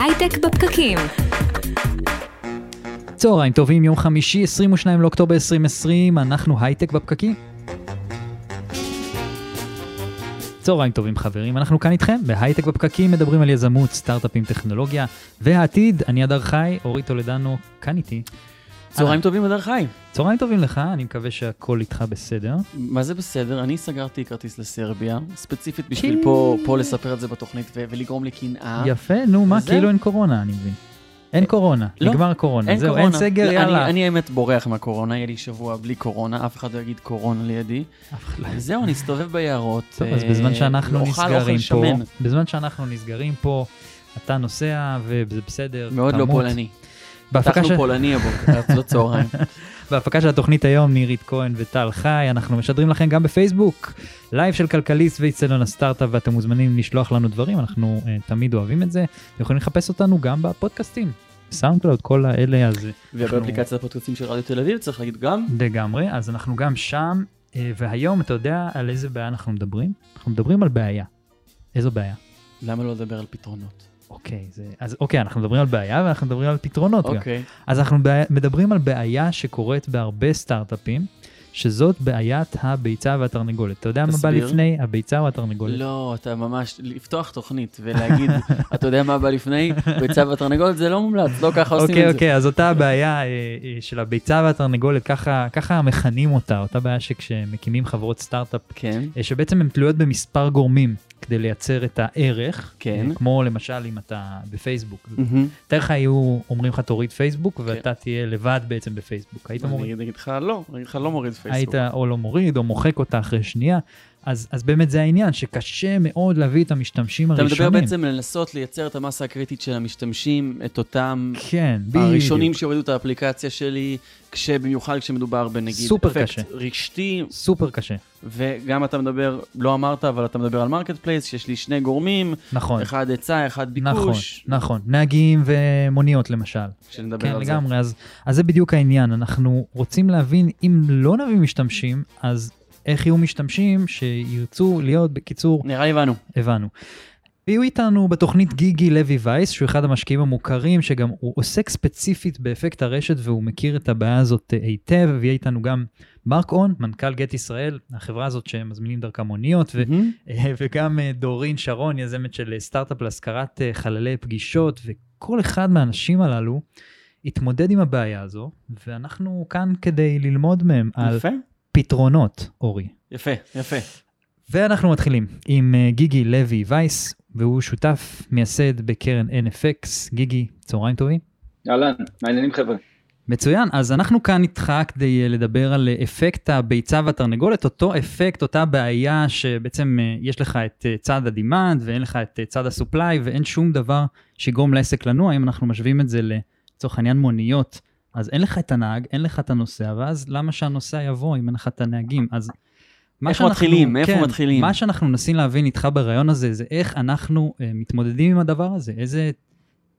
הייטק בפקקים. צהריים טובים, יום חמישי, 22 לאוקטובר 2020, אנחנו הייטק בפקקים. צהריים טובים חברים, אנחנו כאן איתכם בהייטק בפקקים, מדברים על יזמות, סטארט-אפים, טכנולוגיה והעתיד. אני אדר חי, אורית טולדנו, כאן איתי. צהריים טובים בדרך חי. צהריים טובים לך, אני מקווה שהכל איתך בסדר. מה זה בסדר? אני סגרתי כרטיס לסרביה, ספציפית בשביל פה, פה לספר את זה בתוכנית ו- ולגרום לקנאה. יפה, נו מה. כאילו אין קורונה, אני מבין. אין קורונה, לא, נגמר קורונה, אין זהו, קורונה. אין סגר, לא, יאללה. אני, אני האמת בורח מהקורונה, יהיה לי שבוע בלי קורונה, אף אחד לא יגיד קורונה לידי. לא- וזהו, אני אסתובב ביערות. טוב, אז אה, בזמן שאנחנו נסגרים פה. בזמן שאנחנו נסגרים פה, אתה נוסע וזה בסדר, מאוד לא. פולני. בהפקה של- פולני הבוקר, אז לא צהריים. בהפקה של התוכנית היום, נירית כהן וטל חי, אנחנו משדרים לכם גם בפייסבוק, לייב של כלכליסט ואיצטדיון הסטארט-אפ, ואתם מוזמנים לשלוח לנו דברים, אנחנו uh, תמיד אוהבים את זה. אתם יכולים לחפש אותנו גם בפודקאסטים, סאונד קלאוד, כל האלה, אז ובאפליקציית הפודקאסטים של רדיו תל אביב, צריך להגיד גם, לגמרי, אז אנחנו גם שם, uh, והיום אתה יודע על איזה בעיה אנחנו מדברים? אנחנו מדברים על בעיה. איזו בעיה? למה לא לדבר על פתרונות? אוקיי, זה, אז אוקיי, אנחנו מדברים על בעיה ואנחנו מדברים על פתרונות גם. אוקיי. אז אנחנו מדברים על בעיה שקורית בהרבה סטארט-אפים, שזאת בעיית הביצה והתרנגולת. אתה יודע מה בא תסביר. לפני הביצה או התרנגולת? לא, אתה ממש, לפתוח תוכנית ולהגיד, אתה יודע מה בא לפני, ביצה והתרנגולת, זה לא מומלץ, לא ככה עושים אוקיי, את זה. אוקיי, אז אותה הבעיה אה, אה, של הביצה והתרנגולת, ככה, ככה מכנים אותה, אותה בעיה שכשמקימים חברות סטארט-אפ, כן, אה, שבעצם הן תלויות במספר גורמים כדי לייצר את הערך, כן. כמו למשל אם אתה בפייסבוק. תאר לך היו אומרים לך תוריד פייסבוק, ואתה תהיה לבד בעצם בפייסבוק. היית מוריד? אני אגיד לך לא, אני אגיד לך לא מוריד פייסבוק. היית או לא מוריד או מוחק אותה אחרי שנייה. אז, אז באמת זה העניין, שקשה מאוד להביא את המשתמשים אתה הראשונים. מדבר בעצם לנסות לייצר את המסה הקריטית של המשתמשים, את אותם כן. הראשונים שיורידו את האפליקציה שלי, כשבמיוחד כשמדובר בנגיד אפקט רשתי, סופר קשה. סופר קשה, וגם אתה מדבר, לא אמרת, אבל אתה מדבר על marketplace, שיש לי שני גורמים, נכון. אחד היצע, אחד נכון, ביקוש, נכון. נהגים ומוניות למשל. שנדבר כן, על זה. לגמרי. אז, אז זה בדיוק העניין. אנחנו רוצים להבין, אם לא נביא משתמשים, אז איך יהיו משתמשים שירצו להיות, בקיצור, נראה לי הבנו. הבנו. ויהיו איתנו בתוכנית גיגי לוי וייס, שהוא אחד המשקיעים המוכרים, שגם הוא עוסק ספציפית באפקט הרשת והוא מכיר את הבעיה הזאת אה, היטב, ויהיה איתנו גם מרק און, מנכ"ל גט ישראל, החברה הזאת שמזמינים דרכה מוניות, ו-. אה, וגם אה, דורין שרון, יזמת של סטארט-אפ להשכרת חללי פגישות, וכל אחד מהאנשים הללו התמודד עם הבעיה הזו, ואנחנו כאן כדי ללמוד מהם על יפה, פתרונות, אורי. יפה, יפה. ואנחנו מתחילים עם אה, גיגי לוי וייס, והוא שותף מייסד בקרן NFX. גיגי, צהריים טובים. אהלן, מה העניינים חבר'ה? מצוין, אז אנחנו כאן איתך כדי אה, לדבר על אפקט הביצה והתרנגולת, אותו אפקט, אותה בעיה שבעצם אה, יש לך את צד ה-demand ואין לך את צד ה-supply ואין שום דבר שיגרום לעסק לנוע, אם אנחנו משווים את זה לצורך העניין מוניות, אז אין לך את הנהג, אין לך את הנוסע, ואז למה שהנוסע יבוא אם אין לך את הנהגים? אז מה איפה שאנחנו- מתחילים? כן, מתחילים? מה שאנחנו מנסים להבין איתך ברעיון הזה, זה איך אנחנו אה, מתמודדים עם הדבר הזה, איזה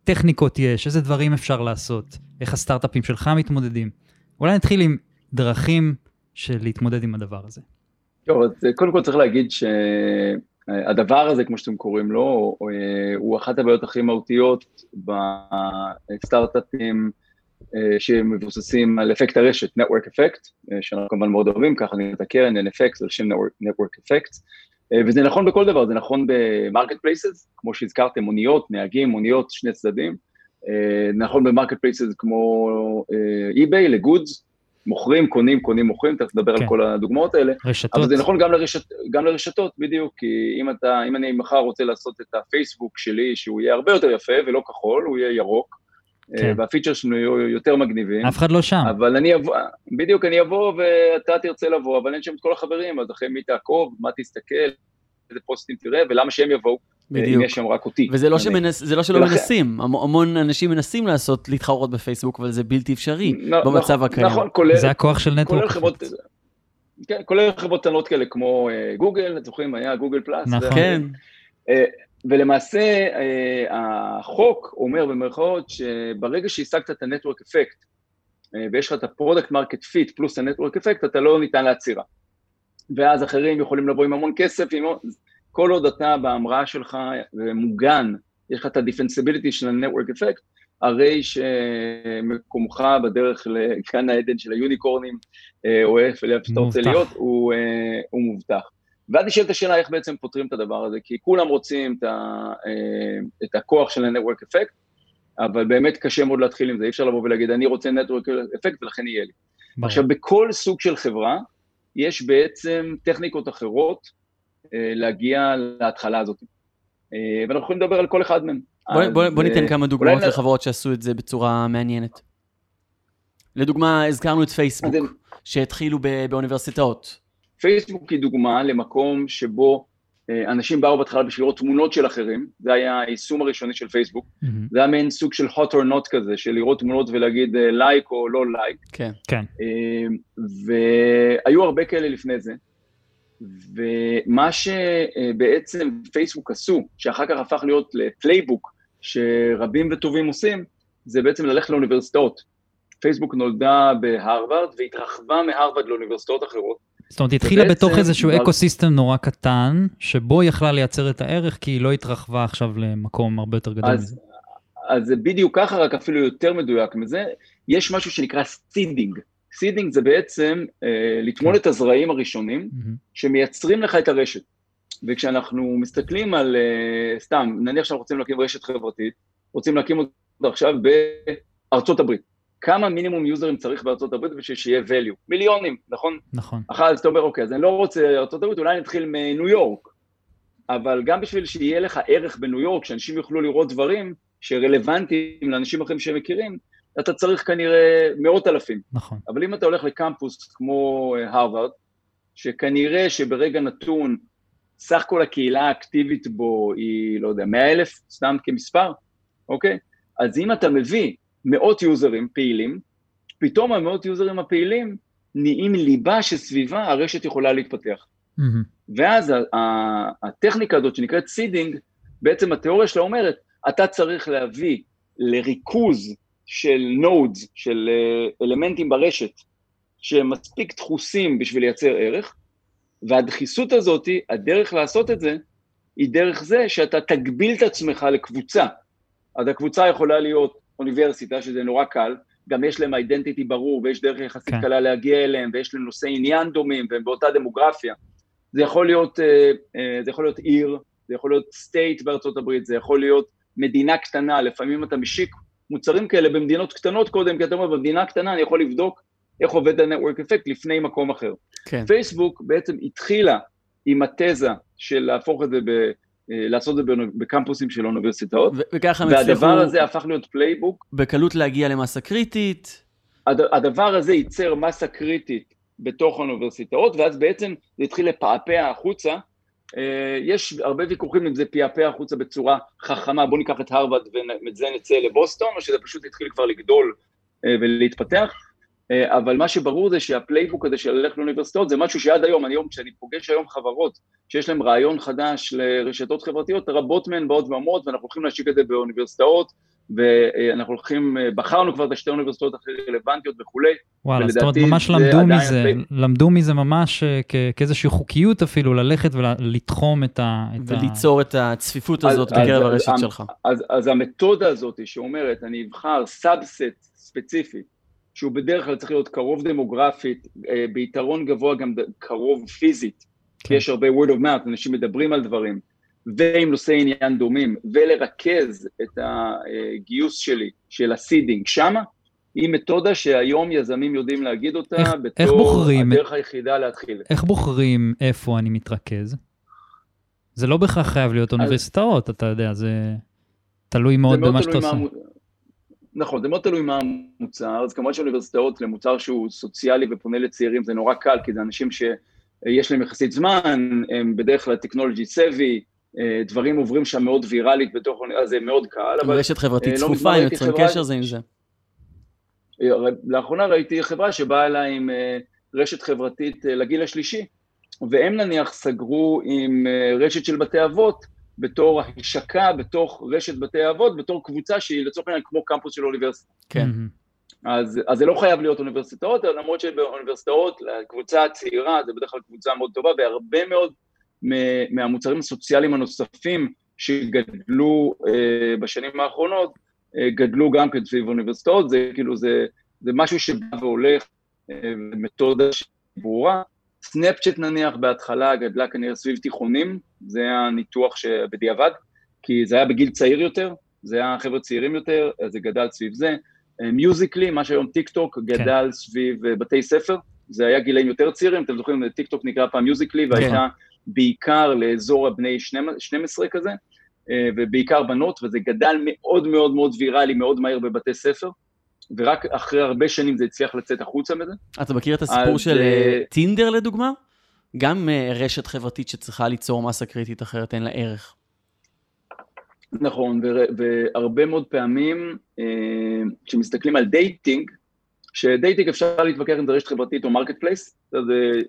טכניקות יש, איזה דברים אפשר לעשות, איך הסטארט-אפים שלך מתמודדים. אולי נתחיל עם דרכים של להתמודד עם הדבר הזה. טוב, אז אה, קודם כל צריך להגיד שהדבר הזה, כמו שאתם קוראים לו, אה, הוא אחת הבעיות הכי מהותיות בסטארט-אפים אה, שמבוססים על אפקט הרשת, Network Effect, אה, שאנחנו כמובן מאוד אוהבים, ככה קראנו לקרן, NFX, על שם Network Effect, אה, וזה נכון בכל דבר, זה נכון ב marketplaces, כמו שהזכרתם, מוניות, נהגים, מוניות, שני צדדים, אה, נכון ב marketplaces כמו אי-ביי, לגודס, מוכרים, קונים, קונים, מוכרים, תכף נדבר כן. על כל הדוגמאות האלה, רשתות, אבל זה נכון גם, לרשת, גם לרשתות, בדיוק, כי אם אתה, אם אני מחר רוצה לעשות את הפייסבוק שלי, שהוא יהיה הרבה יותר יפה ולא כחול, הוא יהיה ירוק, כן. אה, והפיצ'ר שלנו יהיו יותר מגניבים, אף אחד לא שם. אבל אני אבוא, בדיוק, אני אבוא ואתה תרצה לבוא, אבל אין שם את כל החברים, אז אחרי מי תעקוב, מה תסתכל, איזה פוסטים תראה, ולמה שהם יבואו, אה, אם בדיוק. יש שם רק אותי. וזה לא, אני- שמנס, זה לא שלא ולכן- מנסים, המ- המון אנשים מנסים לעשות, להתחרות בפייסבוק, אבל זה בלתי אפשרי נ- במצב נכון, הקיים. נכון, כולל, זה הכוח של נטוורק. כן, כולל חברות קטנות כאלה כמו אה, גוגל, אתם זוכרים, היה גוגל פלאס, נכון. כן, אה, ולמעשה אה, החוק אומר במרכאות שברגע שהשגת את ה-Network Effect אה, ויש לך את ה-Product Market Fit פלוס ה-Network Effect, אתה לא ניתן לעצירה. ואז אחרים יכולים לבוא עם המון כסף, עם... כל עוד אתה בהמראה שלך מוגן יש לך את ה-defensibility של ה-network effect, הרי שמקומך בדרך לגן העדן של היוניקורנים, אה, או איפה שאתה רוצה להיות, הוא, הוא מובטח. ואז נשאלת השאלה איך בעצם פותרים את הדבר הזה, כי כולם רוצים את, ה, אה, את הכוח של ה-network effect, אבל באמת קשה מאוד להתחיל עם זה, אי אפשר לבוא ולהגיד, אני רוצה network effect ולכן יהיה לי. ברור. עכשיו, בכל סוג של חברה, יש בעצם טכניקות אחרות להגיע להתחלה הזאת. ואנחנו יכולים לדבר על כל אחד מהם. בוא, בוא, בוא ניתן כמה דוגמאות לחברות שעשו את זה בצורה מעניינת. לדוגמה, הזכרנו את פייסבוק, שהתחילו באוניברסיטאות. פייסבוק היא דוגמה למקום שבו אה, אנשים באו בהתחלה בשביל לראות תמונות של אחרים, זה היה היישום הראשוני של פייסבוק, mm-hmm. זה היה מעין סוג של hot or not כזה, של לראות תמונות ולהגיד לייק אה, או לא לייק. כן. כן. אה, והיו הרבה כאלה לפני זה, ומה שבעצם פייסבוק עשו, שאחר כך הפך להיות ל playbook, שרבים וטובים עושים, זה בעצם ללכת לאוניברסיטאות. פייסבוק נולדה בהרווארד והתרחבה מהרווארד לאוניברסיטאות אחרות. זאת אומרת, היא התחילה בתוך איזשהו דבר... אקו סיסטם נורא קטן, שבו היא יכלה לייצר את הערך, כי היא לא התרחבה עכשיו למקום הרבה יותר גדול אז. אז זה בדיוק ככה, רק אפילו יותר מדויק מזה. יש משהו שנקרא seeding. seeding זה בעצם אה, לטמון את הזרעים הראשונים. שמייצרים לך את הרשת. וכשאנחנו מסתכלים על, אה, סתם, נניח שאנחנו רוצים להקים רשת חברתית, רוצים להקים אותה עכשיו בארצות הברית. כמה מינימום יוזרים צריך בארצות הברית בשביל שיהיה value? מיליונים, נכון? נכון. אחר אתה אומר, אוקיי, אז אני לא רוצה ארצות הברית, אולי נתחיל מניו יורק. אבל גם בשביל שיהיה לך ערך בניו יורק, שאנשים יוכלו לראות דברים שרלוונטיים לאנשים אחרים שהם מכירים, אתה צריך כנראה מאות אלפים. נכון. אבל אם אתה הולך לקמפוס כמו אה, הרווארד, שכנראה שברגע נתון, סך כל הקהילה האקטיבית בו היא, לא יודע, מאה אלף, סתם כמספר, אוקיי? אז אם אתה מביא מאות יוזרים פעילים, פתאום המאות יוזרים הפעילים נהיים ליבה שסביבה הרשת יכולה להתפתח. Mm-hmm. ואז הטכניקה הזאת שנקראת seeding, בעצם התיאוריה שלה אומרת, אתה צריך להביא לריכוז של נודס, של אה, אלמנטים ברשת, שהם מספיק דחוסים בשביל לייצר ערך, והדחיסות הזאת, הדרך לעשות את זה, היא דרך זה שאתה תגביל את עצמך לקבוצה. אז הקבוצה יכולה להיות אוניברסיטה, שזה נורא קל, גם יש להם אידנטיטי ברור, ויש דרך יחסית כן. קלה להגיע אליהם, ויש להם נושאי עניין דומים, והם באותה דמוגרפיה. זה יכול להיות, אה, אה, זה יכול להיות עיר, זה יכול להיות state בארצות הברית, זה יכול להיות מדינה קטנה, לפעמים אתה משיק מוצרים כאלה במדינות קטנות קודם, כי אתה אומר, במדינה קטנה אני יכול לבדוק איך עובד ה-network effect לפני מקום אחר. כן. פייסבוק בעצם התחילה עם התזה של להפוך את זה, ב, לעשות את זה בקמפוסים של אוניברסיטאות, וככה הם והדבר הזה הפך להיות playbook. בקלות להגיע למסה קריטית. הד, הדבר הזה ייצר מסה קריטית בתוך האוניברסיטאות, ואז בעצם זה התחיל לפעפע החוצה. אה, יש הרבה ויכוחים אם זה פעפע החוצה בצורה חכמה, בואו ניקח את הרווארד ואת זה נצא לבוסטון, או שזה פשוט התחיל כבר לגדול אה, ולהתפתח. אה, אבל מה שברור זה שה playbook הזה של ללכת לאוניברסיטאות זה משהו שעד היום, אני היום, כשאני פוגש היום חברות שיש להן רעיון חדש לרשתות חברתיות, רבות מהן באות ואומרות, ואנחנו הולכים להשיק את זה באוניברסיטאות, ואנחנו הולכים, אה, בחרנו כבר את השתי האוניברסיטאות הכי רלוונטיות וכולי. וואלה, זאת אומרת, ממש למדו מזה, פלי... למדו מזה ממש אה, כאיזושהי חוקיות אפילו, ללכת ולתחום את ה... וליצור ה... את הצפיפות הזאת אז, בקרב אז, הרשת אז, שלך. אז, אז המתודה הזאת שאומרת, אני אבחר subset ספציפי, שהוא בדרך כלל צריך להיות קרוב דמוגרפית, אה, ביתרון גבוה גם קרוב פיזית, כן. כי יש הרבה word of mouth, אנשים מדברים על דברים, ועם נושאי עניין דומים, ולרכז את הגיוס שלי של ה seeding שמה, היא מתודה שהיום יזמים יודעים להגיד אותה איך, בתור איך בוחרים, הדרך היחידה להתחיל. איך בוחרים איפה אני מתרכז? זה לא בהכרח חייב להיות אוניברסיטאות, אז, אתה יודע, זה תלוי מאוד במה שאתה עושה. נכון, זה מאוד תלוי מה המוצר, אז כמובן שאוניברסיטאות למוצר שהוא סוציאלי ופונה לצעירים זה נורא קל, כי זה אנשים שיש להם יחסית זמן, הם בדרך כלל טכנולוגי סבי, אה, דברים עוברים שם מאוד ויראלית בתוך, אז זה מאוד קל, אבל... רשת חברתית אה, לא צפופה, הם יוצרים קשר זה עם זה. אה, לאחרונה ראיתי חברה שבאה אליי עם רשת חברתית לגיל השלישי, והם נניח סגרו עם רשת של בתי אבות, בתור השקה בתוך רשת בתי האבות, בתור קבוצה שהיא לצורך העניין כמו קמפוס של אוניברסיטה. כן. אז, אז זה לא חייב להיות אוניברסיטאות, למרות שבאוניברסיטאות, לקבוצה הצעירה, זה בדרך כלל קבוצה מאוד טובה, והרבה מאוד מהמוצרים הסוציאליים הנוספים שגדלו אה, בשנים האחרונות, אה, גדלו גם כן סביב אוניברסיטאות, זה כאילו, זה, זה משהו שבא והולך, אה, מתודה ברורה. סנאפצ'ט נניח בהתחלה גדלה כנראה סביב תיכונים, זה הניתוח שבדיעבד, כי זה היה בגיל צעיר יותר, זה היה חבר'ה צעירים יותר, אז זה גדל סביב זה. מיוזיקלי, מה שהיום טיק טוק, גדל כן. סביב בתי ספר, זה היה גילאים יותר צעירים, אתם זוכרים, טיק טוק נקרא פעם מיוזיקלי, והייתה כן. בעיקר לאזור הבני 12 כזה, אה, ובעיקר בנות, וזה גדל מאוד מאוד מאוד ויראלי, מאוד מהר בבתי ספר, ורק אחרי הרבה שנים זה הצליח לצאת החוצה מזה. אתה מכיר את הסיפור אז, של uh, טינדר לדוגמה? גם uh, רשת חברתית שצריכה ליצור מסה קריטית אחרת אין לה ערך. נכון, והרבה מאוד פעמים כשמסתכלים על dating, ש dating אפשר להתווכח אם זה רשת חברתית או marketplace, זה,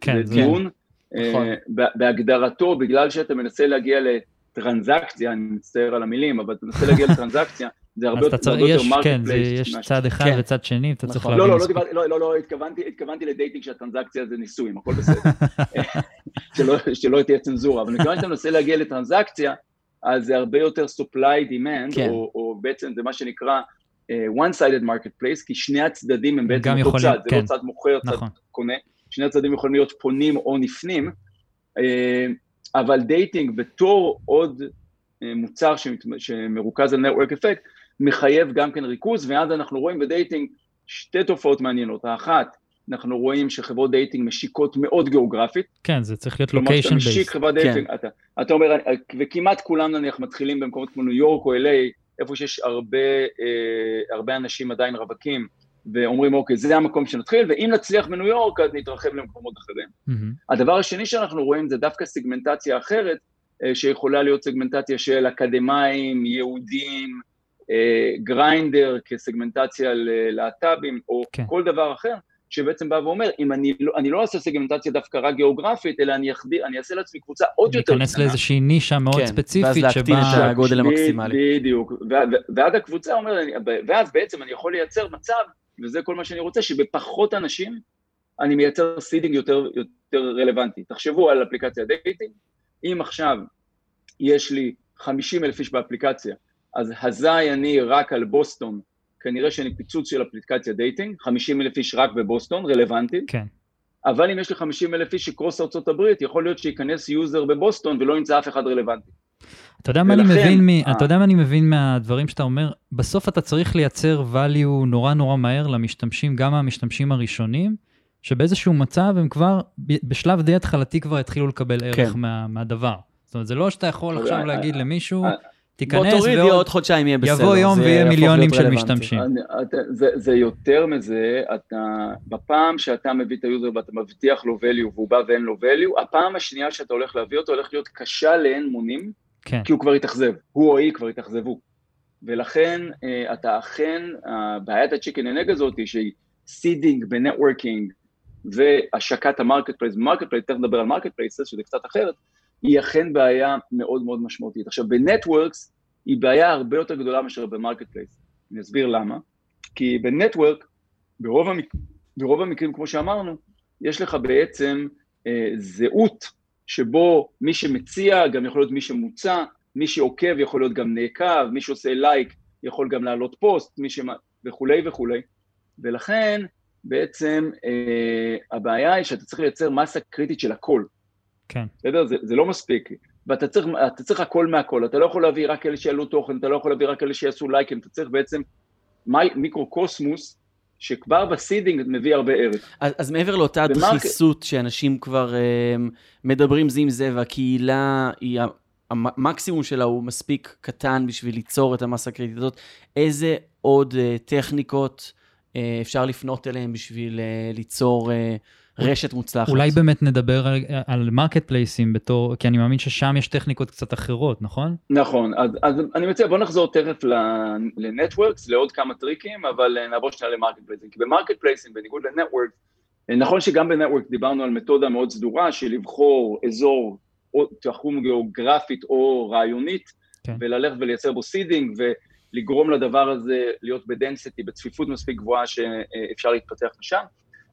כן, דיון. נכון. בהגדרתו, בגלל שאתה מנסה להגיע טרנזקציה, אני מצטער על המילים, אבל אתה מנסה להגיע לטרנזקציה, זה הרבה יותר market כן, יש צד אחד כן. וצד שני, אתה צריך נכון. להבין. לא, לא, לא, לא, לא, התכוונתי ל dating שהטרנזקציה זה ניסויים, הכל בסדר. שלא תהיה צנזורה, אבל מכיוון שאתה מנסה להגיע לטרנזקציה, אז זה הרבה יותר supply demand, כן. או בעצם זה מה שנקרא one-sided marketplace, כי שני הצדדים הם בעצם אותו צד, זה לא צד מוכר, צד נכון. קונה, שני הצדדים יכולים להיות פונים או נפנים. אבל dating בתור עוד אה, מוצר שמרוכז על network effect, מחייב גם כן ריכוז, ואז אנחנו רואים ב dating שתי תופעות מעניינות. האחת, אנחנו רואים שחברות dating משיקות מאוד גיאוגרפית. כן, זה צריך להיות location based. כלומר, כשאתה משיק חברת dating, כן. אתה, אתה אומר, וכמעט כולם נניח מתחילים במקומות כמו ניו יורק או LA, איפה שיש הרבה, אה, הרבה אנשים עדיין רווקים, ואומרים, אוקיי, זה המקום שנתחיל, ואם נצליח בניו יורק, אז נתרחב למקומות אחרים. Mm-hmm. הדבר השני שאנחנו רואים זה דווקא סגמנטציה אחרת, אה, שיכולה להיות סגמנטציה של אקדמאים, יהודים, גריינדר כסגמנטציה ללהט"בים, או כן. כל דבר אחר, שבעצם בא ואומר, אם אני לא, אני לא אעשה סגמנטציה דווקא רק גיאוגרפית, אלא אני, אחדי, אני אעשה לעצמי קבוצה עוד יותר קטנה. להיכנס לאיזושהי נישה מאוד כן, ספציפית, שבה... ואז להקטין את הגודל המקסימלי. בדיוק, ואז הקבוצה אומרת, ואז בעצם אני יכול לייצר מצב וזה כל מה שאני רוצה, שבפחות אנשים אני מייצר seeding יותר, יותר רלוונטי. תחשבו על אפליקציה dating, אם עכשיו יש לי 50 אלף איש באפליקציה, אז, ואני רק על בוסטון, כנראה שאני פיצוץ של אפליקציה dating, 50 אלף איש רק בבוסטון, רלוונטי. כן. אבל אם יש לי 50 אלף איש ש across ארצות הברית, יכול להיות שייכנס user בבוסטון ולא ימצא אף אחד רלוונטי. אתה יודע מה אני מבין, מ... אה. אתה יודע מה אני מבין מהדברים שאתה אומר? בסוף אתה צריך לייצר value נורא נורא מהר למשתמשים, גם המשתמשים הראשונים, שבאיזשהו מצב הם כבר, בשלב די התחלתי כבר התחילו לקבל ערך כן. מה, מהדבר. זאת אומרת, זה לא שאתה יכול עכשיו אה, להגיד למישהו, אה, תיכנס ועוד... עוד חודשיים יהיה בסדר. יבוא יום ויהיה מיליונים של משתמשים. אני, אתה, זה, זה יותר מזה, אתה, בפעם שאתה מביא את ה user ואתה מבטיח לו value והוא בא ואין לו value, הפעם השנייה שאתה הולך להביא אותו הולך להיות קשה לאין מונים, כן. כי הוא כבר התאכזב, הוא או היא כבר התאכזבו. ולכן אה, אתה אכן, בעיית ה chicken and egg הזאת היא שהיא seeding ב networking והשקת ה marketplace, marketplace, תכף נדבר על marketplace, שזה קצת אחרת, היא אכן בעיה מאוד מאוד משמעותית. עכשיו, ב networks היא בעיה הרבה יותר גדולה מאשר ב marketplace. אני אסביר למה. כי ב network, ברוב, המק... ברוב המקרים, כמו שאמרנו, יש לך בעצם אה, זהות שבו מי שמציע גם יכול להיות מי שמוצע, מי שעוקב יכול להיות גם נעקב, מי שעושה לייק יכול גם להעלות פוסט, מי שמ... וכולי וכולי. ולכן בעצם אה, הבעיה היא שאתה צריך לייצר מסה קריטית של הכל. כן. בסדר? זה, זה לא מספיק. ואתה צריך, צריך הכל מהכל, אתה לא יכול להביא רק אלה שיעלו תוכן, אתה לא יכול להביא רק אלה שיעשו לייקים, אתה צריך בעצם מיקרו-קוסמוס שכבר ב seeding מביא הרבה ערך. אז, אז מעבר לאותה. דחיסות שאנשים כבר uh, מדברים זה עם זה, והקהילה היא, המקסימום שלה הוא מספיק קטן בשביל ליצור את המסה הקריטית הזאת, איזה עוד uh, טכניקות uh, אפשר לפנות אליהן בשביל uh, ליצור... רשת מוצלחת. אולי באמת נדבר על, על marketplace ים בתור, כי אני מאמין ששם יש טכניקות קצת אחרות, נכון? נכון, אז, אז אני מציע בוא נחזור תכף ל networks, לעוד כמה טריקים, אבל אה, נעבור שנייה ל marketplace ים, כי ב marketplace ים, בניגוד ל networks, אה, נכון שגם ב network דיברנו על מתודה מאוד סדורה של לבחור אזור או תחום גיאוגרפית או רעיונית, כן. וללכת ולייצר בו seeding ולגרום לדבר הזה להיות ב density, בצפיפות מספיק גבוהה שאפשר להתפתח משם.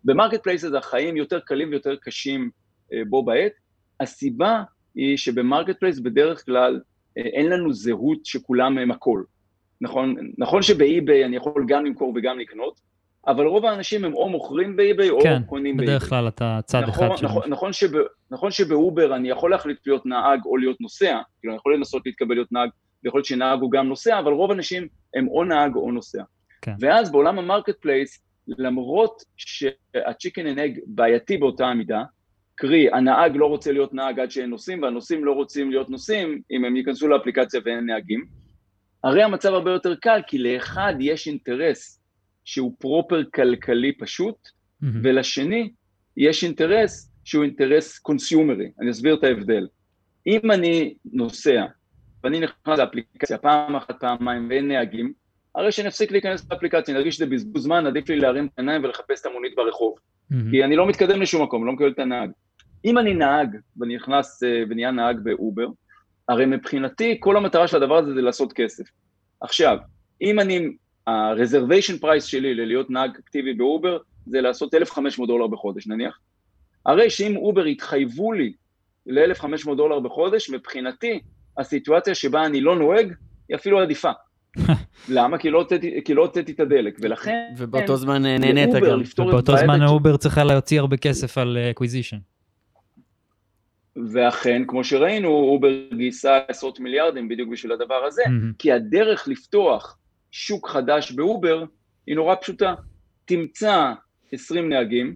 ב marketplaces החיים יותר קלים ויותר קשים אה, בו בעת. הסיבה היא שב marketplace בדרך כלל אין לנו זהות שכולם הם הכל. נכון, נכון שב eBay אני יכול גם למכור וגם לקנות, אבל רוב האנשים הם או מוכרים ב eBay או כן, קונים ב eBay. כן, בדרך כלל אתה צד נכון, אחד שלו. נכון, נכון, שב, נכון שב Uber אני יכול להחליט להיות נהג או להיות נוסע, כאילו אני יכול לנסות להתקבל להיות נהג, ויכול להיות שנהג הוא גם נוסע, אבל רוב האנשים הם או נהג או נוסע. כן. ואז בעולם ה marketplace, למרות שה chicken and egg בעייתי באותה המידה, קרי, הנהג לא רוצה להיות נהג עד שאין נוסעים, והנוסעים לא רוצים להיות נוסעים אם הם ייכנסו לאפליקציה ואין נהגים, הרי המצב הרבה יותר קל, כי לאחד יש אינטרס שהוא proper כלכלי פשוט, מהמם. ולשני יש אינטרס שהוא אינטרס קונסיומרי. אני אסביר את ההבדל. אם אני נוסע ואני נכנס לאפליקציה פעם אחת, פעמיים ואין נהגים, הרי שנפסיק להיכנס לאפליקציה, נרגיש שזה בזבוז זמן, עדיף לי להרים את העיניים ולחפש את המונית ברחוב. מהמם. כי אני לא מתקדם לשום מקום, לא מקבל את הנהג. אם אני נהג ואני נכנס אה, ונהיה נהג ב Uber, הרי מבחינתי כל המטרה של הדבר הזה זה לעשות כסף. עכשיו, אם אני, ה-reservation price שלי ללהיות נהג אקטיבי ב Uber זה לעשות 1,500 דולר בחודש נניח, הרי שאם Uber יתחייבו לי ל-1,500 דולר בחודש, מבחינתי הסיטואציה שבה אני לא נוהג היא אפילו עדיפה. למה? כי לא הוצאתי- לא את הדלק, ולכן... ובאותו זמן נהנית גם. ובאותו זמן ה Uber צריכה להוציא הרבה כסף על acquisition. ואכן, כמו שראינו, Uber גייסה עשרות מיליארדים בדיוק בשביל הדבר הזה, מהמם. כי הדרך לפתוח שוק חדש ב Uber היא נורא פשוטה. תמצא 20 נהגים,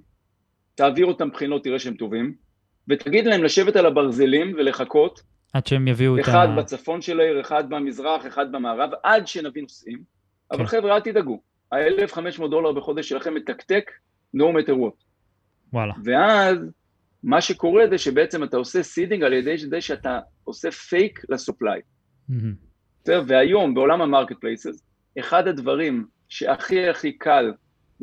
תעביר אותם בחינות, תראה שהם טובים, ותגיד להם לשבת על הברזלים ולחכות, עד שהם יביאו את אחד ה... בצפון של העיר, אחד במזרח, אחד במערב, עד שנביא. אבל כן. חבר'ה, אל תדאגו, ה-1,500 דולר בחודש שלכם מתקתק, no matter what. וואלה. ואז מה שקורה זה שבעצם אתה עושה seeding על ידי זה שאתה עושה fake ל supply. בסדר? והיום בעולם ה marketplaces, אחד הדברים שהכי הכי קל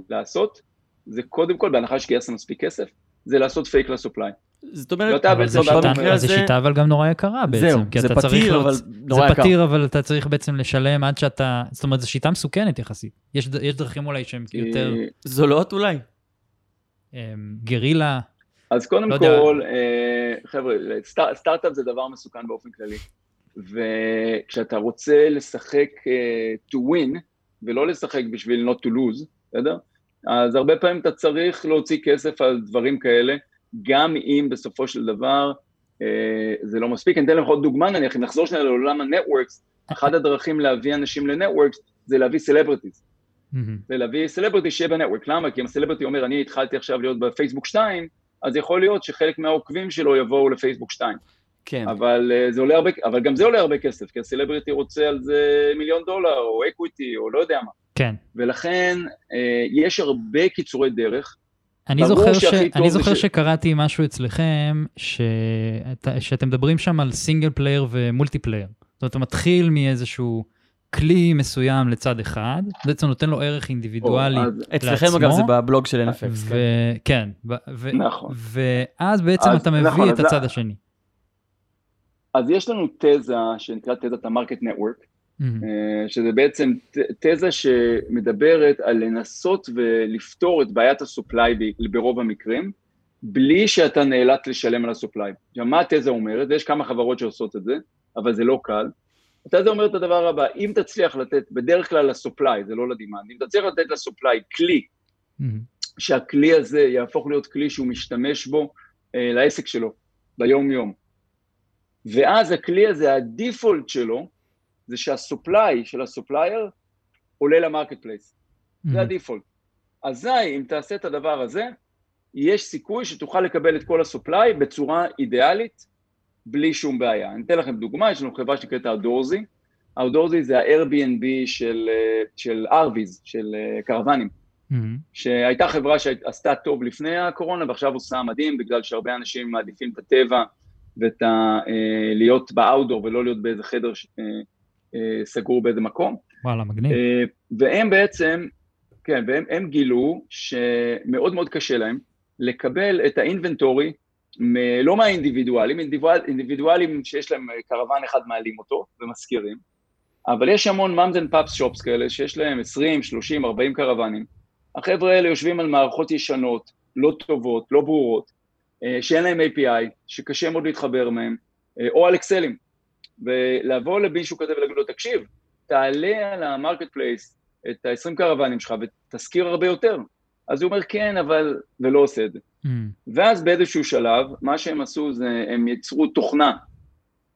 לעשות, זה קודם כל, בהנחה שגייסת מספיק כסף, זה לעשות fake ל supply. זאת אומרת, ואתה אבל זו שיטה- במקרה זו הזה- שיטה אבל גם נורא יקרה בעצם. זהו, כי זה אתה צריך פתיר, להוצ- אבל נורא זה יקר. פתיר, אבל אתה צריך בעצם לשלם עד שאתה... זאת אומרת, זו שיטה מסוכנת יחסית. יש יש דרכים אולי שהן יותר אה, זולות אולי. אמ, גרילה. אז קודם לא יודע. כל, אה, חבר'ה, סטאר- סטארט-אפ זה דבר מסוכן באופן כללי. וכשאתה רוצה לשחק אה, to win, ולא לשחק בשביל not to lose, בסדר? אז הרבה פעמים אתה צריך להוציא כסף על דברים כאלה, גם אם בסופו של דבר אה, זה לא מספיק. אני אתן לך עוד דוגמה, נניח, אם נחזור שנייה לעולם ה networks, אחת הדרכים להביא אנשים ל networks זה להביא celebrities. זה להביא celebrity שיהיה ב network. למה? כי אם ה celebrity אומר, אני התחלתי עכשיו להיות בפייסבוק 2, אז יכול להיות שחלק מהעוקבים שלו יבואו לפייסבוק 2. כן. אבל, אה, זה עולה הרבה, אבל גם זה עולה הרבה כסף, כי ה celebrity רוצה על זה מיליון דולר, או equity, או לא יודע מה. כן. ולכן אה, יש הרבה קיצורי דרך. אני זוכר, ש... אני זוכר ש- שקראתי משהו אצלכם, שאת... שאתם מדברים שם על single player ו multiplayer. זאת אומרת, אתה מתחיל מאיזשהו כלי מסוים לצד אחד, בעצם נותן לו ערך אינדיבידואלי או, אז- אצלכם אגב זה בבלוג של NFX. כן. ו... כן. ו... ו... נכון. ואז בעצם אז- אתה מביא נכון, את אז- הצד השני. אז יש לנו תזה שנקראת תזת ה market network, שזה בעצם תזה שמדברת על לנסות ולפתור את בעיית הסופליי ברוב המקרים, בלי שאתה נאלץ לשלם על הסופליי. עכשיו, מה התזה אומרת? יש כמה חברות שעושות את זה, אבל זה לא קל. התזה אומרת את הדבר הבא, אם תצליח לתת, בדרך כלל לסופליי, זה לא לדימנד, אם תצליח לתת לסופליי כלי, מהמם. שהכלי הזה יהפוך להיות כלי שהוא משתמש בו אה, לעסק שלו, ביום-יום. ואז הכלי הזה, ה default שלו, זה שה supply של ה supplier עולה ל marketplace. זה מהמם. ה default. אזי, אם תעשה את הדבר הזה, יש סיכוי שתוכל לקבל את כל ה supply בצורה אידיאלית, בלי שום בעיה. אני אתן לכם דוגמה, יש לנו חברה שנקראת Outdoorsy. Outdoorsy זה ה-Airbnb של, של RVs, של אה, קרוונים. מהמם. שהייתה חברה שעשתה טוב לפני הקורונה ועכשיו עושה מדהים בגלל שהרבה אנשים מעדיפים את הטבע ואת ה... אה, להיות ב outdoor ולא להיות באיזה חדר ש- אה, סגור באיזה מקום. וואלה, מגניב. אה, והם בעצם, כן, והם הם גילו שמאוד מאוד קשה להם לקבל את ה inventory, מ- לא מהאינדיבידואלים, אינדיבידואל, אינדיבידואלים שיש להם קרוון אחד מעלים אותו ומשכירים, אבל יש המון moms and pops shops כאלה שיש להם 20, 30, 40 קרוונים. החבר'ה האלה יושבים על מערכות ישנות, לא טובות, לא ברורות, אה, שאין להם API, שקשה מאוד להתחבר מהם, אה, או על אקסלים. ולבוא למישהו כזה ולהגיד לו, תקשיב, תעלה על ה marketplace את ה-20 קרוונים שלך ותשכיר הרבה יותר. אז הוא אומר, כן, אבל... ולא עושה את זה. Mm. ואז באיזשהו שלב, מה שהם עשו זה, הם יצרו תוכנה,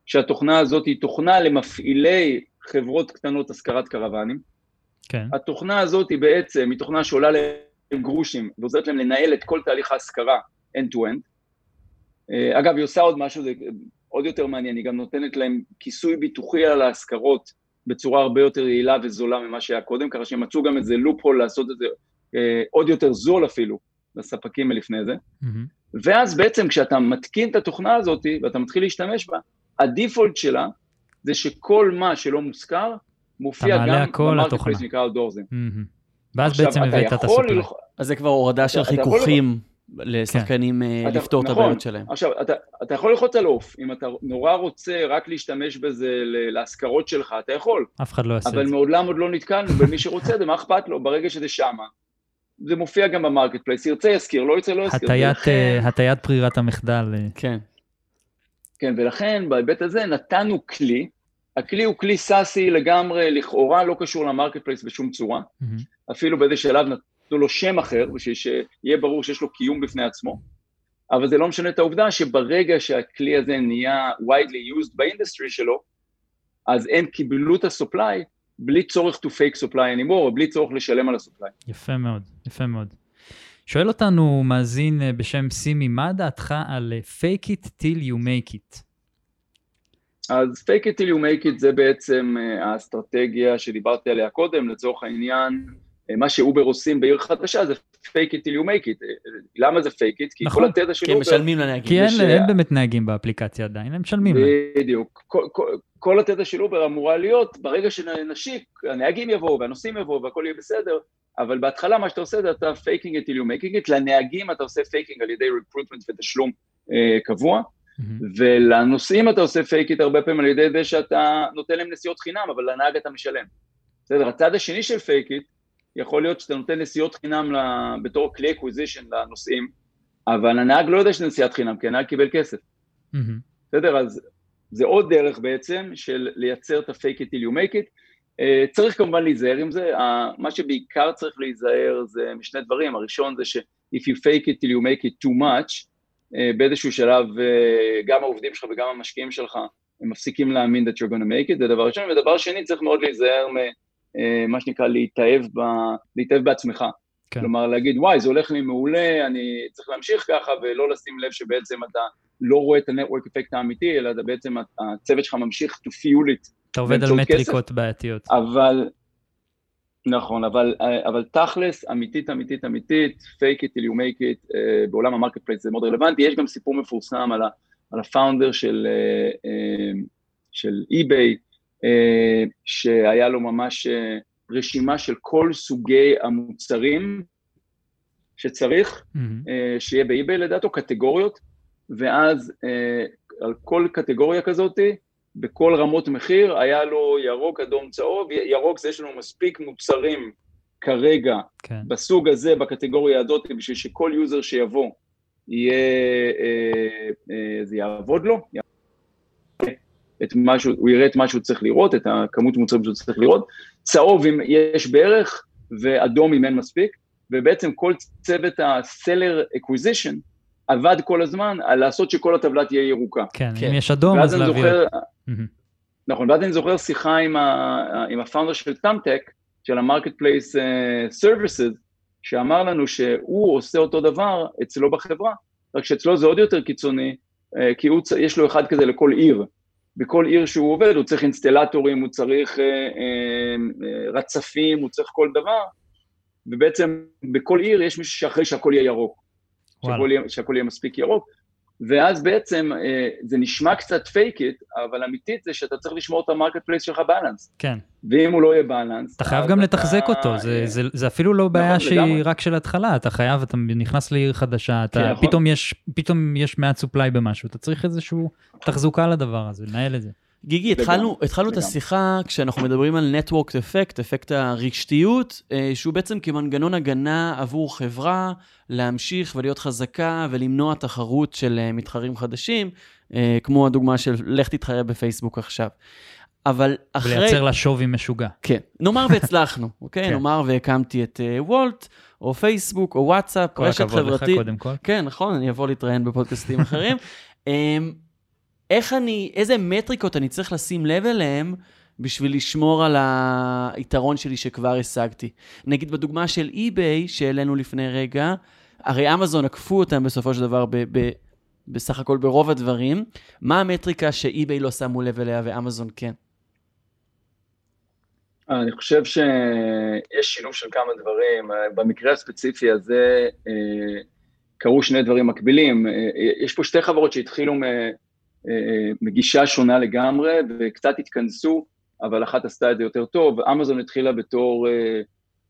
שהתוכנה הזאת היא תוכנה למפעילי חברות קטנות השכרת קרוונים. כן. התוכנה הזאת היא בעצם, היא תוכנה שעולה להם גרושים, ועוזרת להם לנהל את כל תהליך ההשכרה end-to-end. אה, אגב, היא עושה עוד משהו, זה עוד יותר מעניין, היא גם נותנת להם כיסוי ביטוחי על ההשכרות בצורה הרבה יותר יעילה וזולה ממה שהיה קודם, ככה שהם מצאו גם איזה לופ-הול לעשות את זה אה, עוד יותר זול אפילו לספקים מלפני זה. Mm-hmm. ואז בעצם כשאתה מתקין את התוכנה הזאת ואתה מתחיל להשתמש בה, הדיפולט שלה זה שכל מה שלא מושכר, מופיע גם ב marketplace שנקרא Outdoorsy. ואז בעצם הבאת את ה supply. אז זה כבר הורדה של חיכוכים. לשחקנים כן. לפתור את נכון. הבעיות שלהם. עכשיו, אתה, אתה יכול ללחוץ על off, אם אתה נורא רוצה רק להשתמש בזה להשכרות שלך, אתה יכול. אף אחד לא יעשה את זה. אבל מעולם עוד לא נתקלנו במי שרוצה זה, מה אכפת לו? ברגע שזה שמה. זה מופיע גם ב marketplace, ירצה ישכיר, לא ירצה לא ישכיר. הטיית. הטיית ברירת המחדל. כן. כן, ולכן בהיבט הזה נתנו כלי, הכלי הוא כלי סאסי לגמרי, לכאורה לא קשור ל marketplace בשום צורה, mm-hmm. אפילו באיזה שלב נתנו לו שם אחר, בשביל שיהיה ברור שיש לו קיום בפני עצמו, אבל זה לא משנה את העובדה שברגע שהכלי הזה נהיה widely used באינדסטרי שלו, אז הם קיבלו את ה supply בלי צורך to fake supply anymore, או בלי צורך לשלם על ה supply. יפה מאוד, יפה מאוד. שואל אותנו מאזין אה, בשם סימי, מה דעתך על אה, fake it till you make it? אז fake it till you make it זה בעצם אה, האסטרטגיה שדיברתי עליה קודם, לצורך העניין, מה שאובר עושים בעיר חדשה זה fake it till you make it. למה זה fake it? כי נכון. כל התזה של אובר... כי הם משלמים לנהגים. כי אין, ש... אין באמת נהגים באפליקציה עדיין, הם משלמים להם. בדיוק. כל, כל, כל התזה של אובר אמורה להיות, ברגע שנשיק, הנהגים יבואו והנוסעים יבואו והכל יהיה בסדר, אבל בהתחלה מה שאתה עושה זה אתה faking it till you making it, לנהגים אתה עושה faking על ידי recruitment ותשלום אה, קבוע, mm-hmm. ולנוסעים אתה עושה fake it הרבה פעמים על ידי זה שאתה נותן להם נסיעות חינם, אבל לנהג אתה משלם. בסדר, הצד השני של fake it, יכול להיות שאתה נותן נסיעות חינם בתור כלי acquisition לנוסעים, אבל הנהג לא יודע שזה נסיעת חינם, כי הנהג קיבל כסף. Mm-hmm. בסדר, אז זה עוד דרך בעצם של לייצר את ה-fake it till you make it. Uh, צריך כמובן להיזהר עם זה, uh, מה שבעיקר צריך להיזהר זה משני דברים, הראשון זה ש-if you fake it till you make it too much, uh, באיזשהו שלב uh, גם העובדים שלך וגם המשקיעים שלך הם מפסיקים להאמין that you're going to make it, זה דבר ראשון, ודבר שני צריך מאוד להיזהר ממה שנקרא להתאהב, ב, להתאהב בעצמך. כן. כלומר להגיד וואי זה הולך לי מעולה, אני צריך להמשיך ככה ולא לשים לב שבעצם אתה לא רואה את ה-network effect האמיתי, אלא בעצם הצוות שלך ממשיך to fuel it. אתה עובד על מטריקות כסף, בעייתיות. אבל, נכון, אבל, אבל תכלס, אמיתית, אמיתית, אמיתית, fake it till you make it, uh, בעולם ה marketplace זה מאוד רלוונטי, יש גם סיפור מפורסם על, ה, על ה founder של, uh, uh, של eBay, שהיה לו ממש uh, רשימה של כל סוגי המוצרים שצריך mm-hmm. שיהיה באי-ביי לדעתו, קטגוריות, ואז אה, על כל קטגוריה כזאת, בכל רמות מחיר, היה לו ירוק, אדום, צהוב, ירוק זה יש לנו מספיק מוצרים כרגע, כן. בסוג הזה, בקטגוריה הזאת, בשביל שכל user שיבוא, יהיה, אה, אה, זה יעבוד לו, את משהו, הוא יראה את מה שהוא צריך לראות, את הכמות מוצרים שהוא צריך לראות, צהוב אם יש בערך, ואדום אם אין מספיק, ובעצם כל צוות ה-seller acquisition, עבד כל הזמן על לעשות שכל הטבלה תהיה ירוקה. כן, כן. אם יש אדום אז להעביר. זוכר, נכון, ואז אני זוכר שיחה עם, ה, עם ה founder של Thumbtack, של ה marketplace services, שאמר לנו שהוא עושה אותו דבר אצלו בחברה, רק שאצלו זה עוד יותר קיצוני, uh, כי הוא, יש לו אחד כזה לכל עיר. בכל עיר שהוא עובד הוא צריך אינסטלטורים, הוא צריך uh, uh, רצפים, הוא צריך כל דבר, ובעצם בכל עיר יש מישהו שאחרי שהכל יהיה ירוק. שהכל יהיה, שהכל יהיה מספיק ירוק, ואז בעצם אה, זה נשמע קצת fake it, אבל אמיתית זה שאתה צריך לשמור את ה marketplace שלך balanced. כן. ואם הוא לא יהיה balanced... אתה חייב גם לתחזק אתה... אותו, זה, זה, זה אפילו לא בעיה נכון, שהיא לגמרי. רק של התחלה, אתה חייב, אתה נכנס לעיר חדשה, אתה, כן, נכון. פתאום, יש, פתאום יש מעט supply במשהו, אתה צריך איזושהי תחזוקה לדבר הזה, לנהל את זה. גיגי, התחלנו, התחלנו את השיחה כשאנחנו מדברים על Network Effect, אפקט הרשתיות, אה, שהוא בעצם כמנגנון הגנה עבור חברה להמשיך ולהיות חזקה ולמנוע תחרות של אה, מתחרים חדשים. אה, כמו הדוגמה של לך תתחרה בפייסבוק עכשיו. אבל אחרי... ולייצר לה שווי משוגע. כן. נאמר והצלחנו, אוקיי? כן. נאמר והקמתי את וולט, או פייסבוק, או וואטסאפ, רשת חברתית. כל הכבוד לך קודם כל. כן, נכון, אני אבוא להתראיין בפודקאסטים אחרים. איך אני, איזה מטריקות אני צריך לשים לב אליהם בשביל לשמור על היתרון שלי שכבר השגתי. נגיד בדוגמה של eBay שהעלינו לפני רגע, הרי אמזון עקפו אותם בסופו של דבר ב, ב, בסך הכל ברוב הדברים. מה המטריקה שאי-ביי לא שמו לב אליה ואמזון כן? אני חושב שיש שילוב של כמה דברים. במקרה הספציפי הזה אה, קרו שני דברים מקבילים. אה, יש פה שתי חברות שהתחילו מגישה שונה לגמרי וקצת התכנסו, אבל אחת עשתה את זה יותר טוב. אמזון התחילה בתור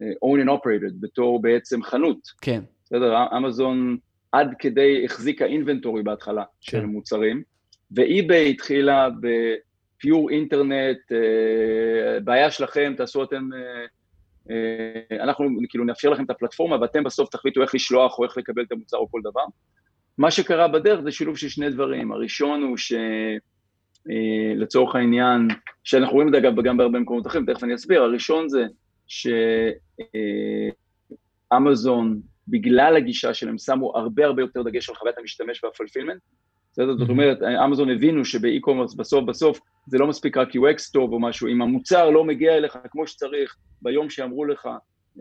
own and operated, בתור בעצם חנות. כן. בסדר? אמזון עד כדי החזיקה אינבנטורי בהתחלה כן. של מוצרים, ואי-ביי התחילה בפיור אינטרנט, אה, בעיה שלכם, תעשו אתם, אה, אה, אנחנו כאילו נאפשר לכם את הפלטפורמה ואתם בסוף תחליטו איך לשלוח או איך לקבל את המוצר או כל דבר. מה שקרה בדרך זה שילוב של שני דברים, הראשון הוא שלצורך העניין, שאנחנו רואים את זה אגב גם בהרבה מקומות אחרים, תכף אני אסביר, הראשון זה שאמזון בגלל הגישה שלהם שמו הרבה הרבה יותר דגש על חוויית המשתמש והפלפילמנט. בסדר? זאת אומרת, אמזון הבינו שבאי-קומרס בסוף בסוף זה לא מספיק רק UX טוב או משהו, אם המוצר לא מגיע אליך כמו שצריך, ביום שאמרו לך,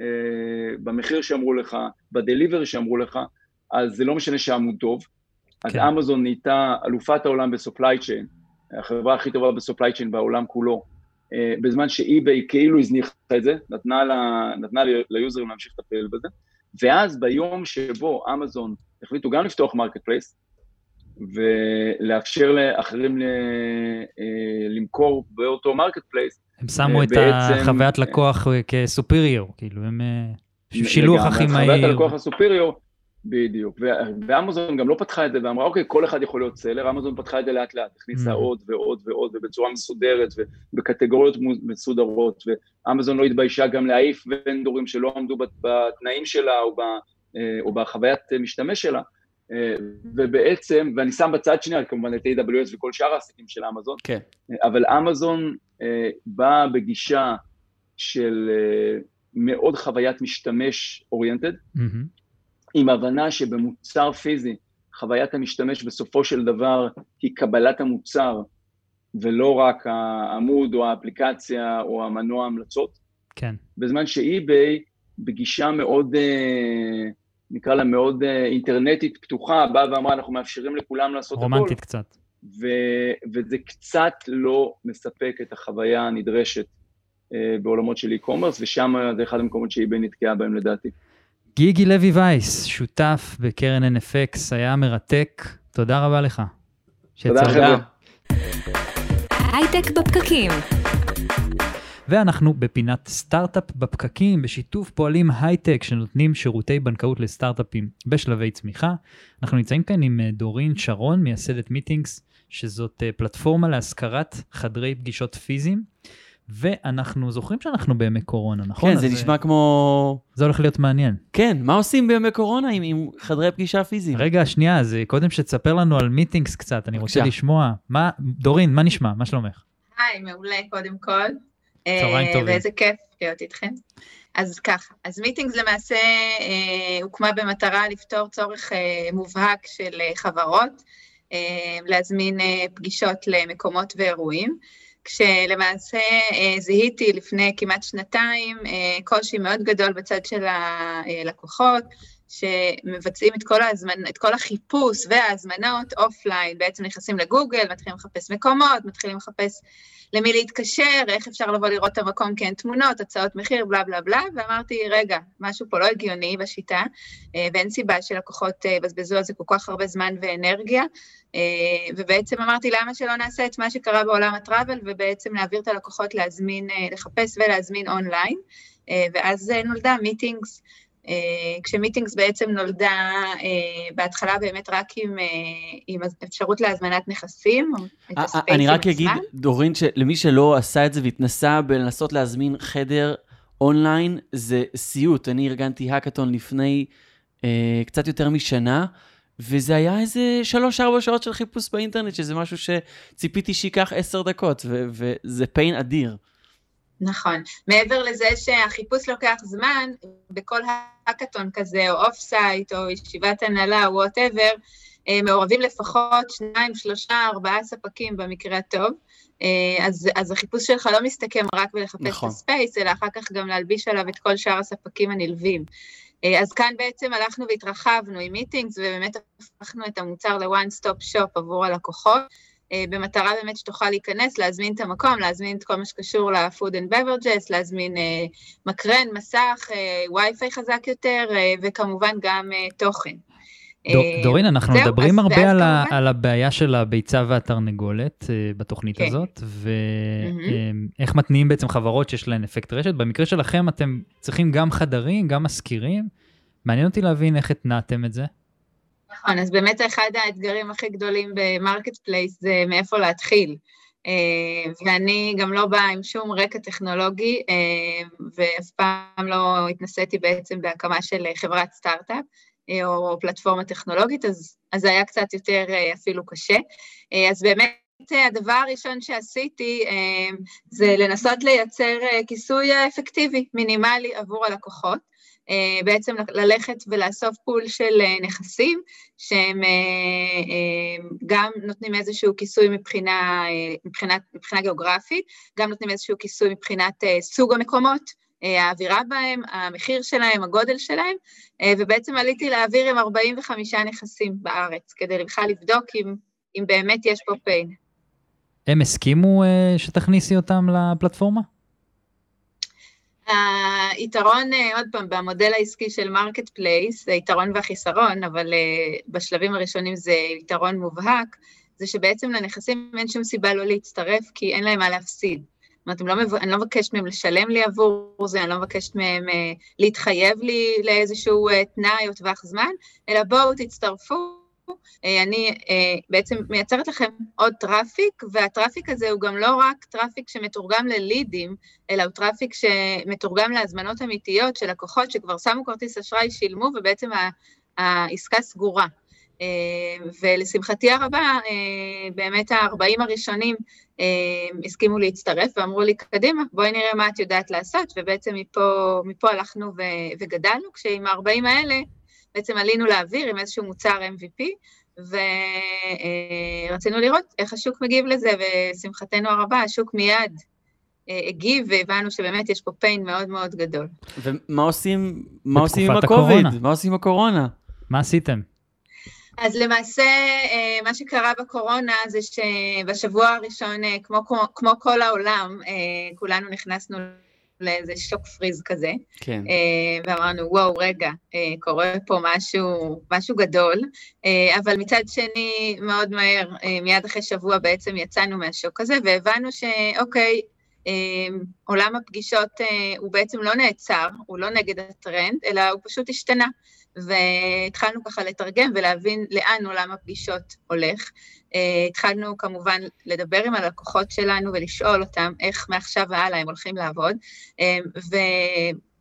אה, במחיר שאמרו לך, ב delivery שאמרו לך, אז זה לא משנה שהעמוד טוב. אז כן. אמזון נהייתה אלופת העולם ב supply chain, החברה הכי טובה ב supply chain בעולם כולו, אה, בזמן שאי-ביי כאילו הזניחה את זה, נתנה, לה, נתנה ל users להמשיך לטפל בזה. ואז ביום שבו אמזון החליטו גם לפתוח marketplace, ולאפשר לאחרים ל... אה, למכור באותו marketplace. הם שמו אה, את החוויית לקוח כ superior, כאילו הם שילוח הכי מהיר. חוויית הלקוח ה superior, בדיוק, ואמזון גם לא פתחה את זה ואמרה, אוקיי, כל אחד יכול להיות seller, אמזון פתחה את זה לאט לאט, הכניסה mm. עוד ועוד ועוד, ובצורה מסודרת, ובקטגוריות מסודרות, ואמזון לא התביישה גם להעיף vendorים שלא עמדו בתנאים שלה או, אה, או בחוויית משתמש שלה, אה, ובעצם, ואני שם בצד שנייה כמובן את AWS וכל שאר העסקים של אמזון, כן. אבל אמזון אה, באה בגישה של מאוד חוויית משתמש אוריינטד, mm-hmm. עם הבנה שבמוצר פיזי, חוויית המשתמש בסופו של דבר היא קבלת המוצר, ולא רק העמוד או האפליקציה או המנוע המלצות. כן. בזמן שאי-ביי, בגישה מאוד, אה, נקרא לה מאוד אה, אינטרנטית פתוחה, באה ואמרה, אנחנו מאפשרים לכולם לעשות הכול. רומנטית קצת. ו- וזה קצת לא מספק את החוויה הנדרשת אה, בעולמות של e-commerce, ושם זה אחד המקומות שאי-ביי נתקעה בהם לדעתי. גיגי לוי וייס, שותף בקרן NFX, היה מרתק. תודה רבה לך. תודה חבר'ה. הייטק בפקקים. ואנחנו בפינת סטארט-אפ בפקקים, בשיתוף פועלים הייטק שנותנים שירותי בנקאות לסטארט-אפים בשלבי צמיחה. אנחנו נמצאים כאן עם אה, דורין שרון, מייסדת מיטינגס, שזאת אה, פלטפורמה להשכרת חדרי פגישות פיזיים. ואנחנו זוכרים שאנחנו בימי קורונה, נכון? כן, זה נשמע כמו... זה הולך להיות מעניין. כן, מה עושים בימי קורונה עם, עם חדרי פגישה פיזיים? רגע, שנייה, אז אה, קודם שתספר לנו על מיטינגס קצת, אני רוצה לשמוע. מה, דורין, מה נשמע? מה שלומך? היי, מעולה, קודם כל. צהריים אה, טובים. ואיזה כיף להיות איתכם. אז ככה, אז מיטינגס למעשה אה, הוקמה במטרה לפתור צורך אה, מובהק של אה, חברות, אה, להזמין אה, פגישות למקומות ואירועים. כשלמעשה אה, זיהיתי לפני כמעט שנתיים אה, קושי מאוד גדול בצד של הלקוחות, שמבצעים את כל, ההזמנ... את כל החיפוש וההזמנות offline, בעצם נכנסים לגוגל, מתחילים לחפש מקומות, מתחילים לחפש למי להתקשר, איך אפשר לבוא לראות את המקום כי אין תמונות, הצעות מחיר, בלה בלה בלה, ואמרתי, רגע, משהו פה לא הגיוני בשיטה, אה, ואין סיבה שלקוחות יבזבזו על זה כל כך הרבה זמן ואנרגיה, אה, ובעצם אמרתי, למה שלא נעשה את מה שקרה בעולם הטראבל, ובעצם להעביר את הלקוחות להזמין, אה, לחפש ולהזמין אונליין, ואז נולדה מיטינגס. כשמיטינגס בעצם נולדה בהתחלה באמת רק עם, עם אפשרות להזמנת נכסים, את ה spaceים אני רק אגיד, דורין, למי שלא עשה את זה והתנסה בלנסות להזמין חדר אונליין, זה סיוט. אני ארגנתי האקתון לפני קצת יותר משנה, וזה היה איזה שלוש-ארבע שעות של חיפוש באינטרנט, שזה משהו שציפיתי שייקח עשר דקות, וזה pain אדיר. נכון. מעבר לזה שהחיפוש לוקח זמן, בכל האקתון כזה, או offsite, או ישיבת הנהלה, או whatever, אה, מעורבים לפחות שניים, שלושה, ארבעה ספקים במקרה הטוב. אה, אז, אז החיפוש שלך לא מסתכם רק בלחפש נכון. את הספייס, אלא אחר כך גם להלביש עליו את כל שאר הספקים הנלווים. אה, אז כאן בעצם הלכנו והתרחבנו עם מיטינגס, ובאמת הפכנו את המוצר ל-one stop shop עבור הלקוחות. אה, במטרה באמת שתוכל להיכנס, להזמין את המקום, להזמין את כל מה שקשור ל-food and beverages, להזמין אה, מקרן, מסך, אה, וי-פיי חזק יותר, וכמובן גם תוכן. דורין, אנחנו זהו, מדברים הרבה על, ה, על הבעיה של הביצה והתרנגולת בתוכנית כן. הזאת, ואיך mm-hmm. מתניעים בעצם חברות שיש להן אפקט רשת. במקרה שלכם אתם צריכים גם חדרים, גם מזכירים. מעניין אותי להבין איך התנעתם את זה. נכון, אז באמת אחד האתגרים הכי גדולים ב marketplace זה מאיפה להתחיל. אה, ואני גם לא באה עם שום רקע טכנולוגי, אה, ואף פעם לא התנסיתי בעצם בהקמה של חברת סטארט-אפ. אה, או פלטפורמה טכנולוגית, אז, אז זה היה קצת יותר אפילו קשה. אז באמת הדבר הראשון שעשיתי זה לנסות לייצר כיסוי אפקטיבי, מינימלי עבור הלקוחות. אה, בעצם ללכת ולאסוף פול של אה, נכסים, שהם אה, גם נותנים איזשהו כיסוי מבחינה, מבחינת, מבחינה גיאוגרפית, גם נותנים איזשהו כיסוי מבחינת סוג המקומות, האווירה בהם, המחיר שלהם, הגודל שלהם, ובעצם עליתי לאוויר עם 45 נכסים בארץ, כדי בכלל לבדוק אם, אם באמת יש פה pain. הם הסכימו שתכניסי אותם לפלטפורמה? היתרון, אה, עוד פעם, במודל העסקי של marketplace, זה יתרון והחיסרון, אבל אה, בשלבים הראשונים זה יתרון מובהק, זה שבעצם לנכסים אין שום סיבה לא להצטרף, כי אין להם מה להפסיד. זאת אומרת, לא, אני לא מבקשת מהם לשלם לי עבור זה, אני לא מבקשת מהם אה, להתחייב לי לאיזשהו תנאי או טווח זמן, אלא בואו תצטרפו, אני אה, בעצם מייצרת לכם עוד traffic, וה-traffic הזה הוא גם לא רק traffic שמתורגם ללידים, אלא הוא traffic שמתורגם להזמנות אמיתיות של לקוחות שכבר שמו כרטיס אשראי, שילמו, ובעצם העסקה סגורה. אה, ולשמחתי הרבה, באמת ה-40 הראשונים הסכימו להצטרף ואמרו לי, קדימה, בואי נראה מה את יודעת לעשות, ובעצם מפה, מפה הלכנו וגדלנו, כשעם ה-40 האלה בעצם עלינו לאוויר עם איזשהו מוצר MVP, ורצינו לראות איך השוק מגיב לזה, ושמחתנו הרבה, השוק מיד אה, הגיב, והבנו שבאמת יש פה פיין מאוד מאוד גדול. ומה עושים, מה עושים עם הקוביד? מה עושים עם הקורונה? מה עשיתם? אז למעשה, אה, מה שקרה בקורונה זה שבשבוע הראשון, אה, כמו, כמו כל העולם, כולנו נכנסנו לאיזה שוק פריז כזה. כן. Uh, ואמרנו, וואו, רגע, uh, קורה פה משהו, משהו גדול, uh, אבל מצד שני, מאוד מהר, מיד אחרי שבוע בעצם יצאנו מהשוק הזה, והבנו שאוקיי, עולם הפגישות הוא בעצם לא נעצר, הוא לא נגד הטרנד, אלא הוא פשוט השתנה. והתחלנו ככה לתרגם ולהבין לאן עולם הפגישות הולך. Uh, התחלנו כמובן לדבר עם הלקוחות שלנו ולשאול אותם איך מעכשיו והלאה הם הולכים לעבוד, uh,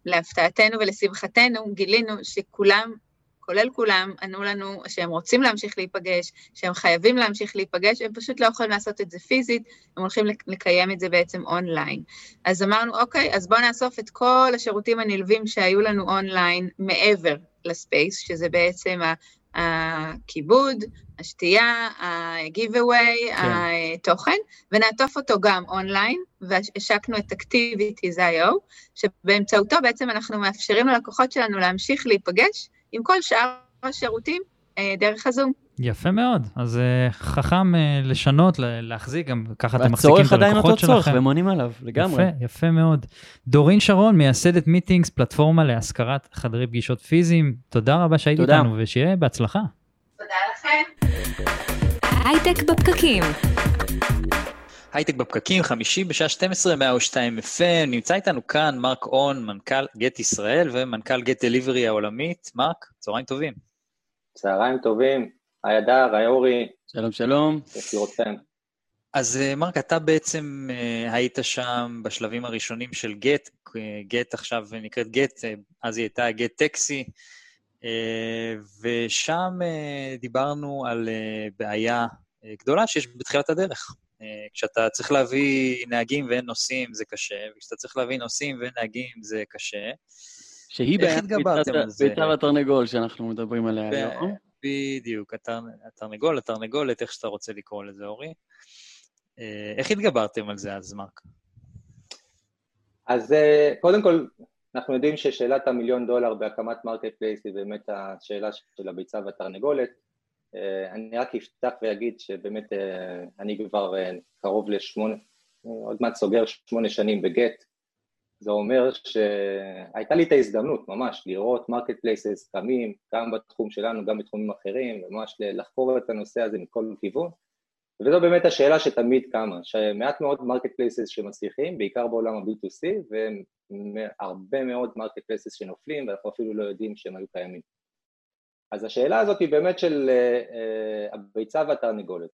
ולהפתעתנו ולשמחתנו גילינו שכולם, כולל כולם, ענו לנו שהם רוצים להמשיך להיפגש, שהם חייבים להמשיך להיפגש, הם פשוט לא יכולים לעשות את זה פיזית, הם הולכים לקיים את זה בעצם אונליין. אז אמרנו, אוקיי, אז בואו נאסוף את כל השירותים הנלווים שהיו לנו אונליין מעבר ל-space, שזה בעצם הכיבוד, השתייה, ה-giveaway, כן. התוכן, ונעטוף אותו גם אונליין, והשקנו את Activities.io, שבאמצעותו בעצם אנחנו מאפשרים ללקוחות שלנו להמשיך להיפגש עם כל שאר השירותים אה, דרך הזום. יפה מאוד, אז uh, חכם uh, לשנות, להחזיק, גם ככה אתם מחזיקים את הלקוחות שלכם. והצורך עדיין אותו צורך, והם עונים עליו, לגמרי. יפה, יפה מאוד. דורין שרון, מייסדת מיטינגס, פלטפורמה להשכרת חדרי פגישות פיזיים. תודה רבה שהיית איתנו, ושיהיה בהצלחה. תודה לכם. הייטק בפקקים. הייטק בפקקים, חמישי בשעה 12, 102 FM, נמצא איתנו כאן מרק און, מנכ"ל גט ישראל ומנכ"ל גט דליברי העולמית. מרק, צהריים טובים. צהריים טובים, היי אדר, היי אורי. שלום, שלום. כיף לראותכם. אז אה, מרק, אתה בעצם uh, היית שם בשלבים הראשונים של גט, גט עכשיו נקראת גט, אז היא הייתה גט טקסי. ושם דיברנו על בעיה גדולה שיש בתחילת הדרך. כשאתה צריך להביא נהגים ואין נוסעים זה קשה, וכשאתה צריך להביא נוסעים ואין נהגים זה קשה. שהיא בעיית ביצה והתרנגול שאנחנו מדברים עליה היום. בדיוק, התרנגול, התרנגולת, איך שאתה רוצה לקרוא לזה, אורי. איך התגברתם על זה אז, מרק? אז קודם כל, אנחנו יודעים ששאלת המיליון דולר בהקמת marketplace היא באמת השאלה של הביצה והתרנגולת. אני רק אפתח ואגיד שבאמת אני כבר קרוב לשמונה, עוד מעט סוגר שמונה שנים בגט. זה אומר שהייתה לי את ההזדמנות ממש לראות marketplaces קמים, גם בתחום שלנו, גם בתחומים אחרים, וממש לחקור את הנושא הזה מכל כיוון. וזו באמת השאלה שתמיד קמה, שמעט מאוד marketplaces שמצליחים, בעיקר בעולם ה-B2C, והרבה מאוד marketplaces שנופלים, ואנחנו אפילו לא יודעים שהם היו קיימים. אז השאלה הזאת היא באמת של uh, הביצה והתרנגולת.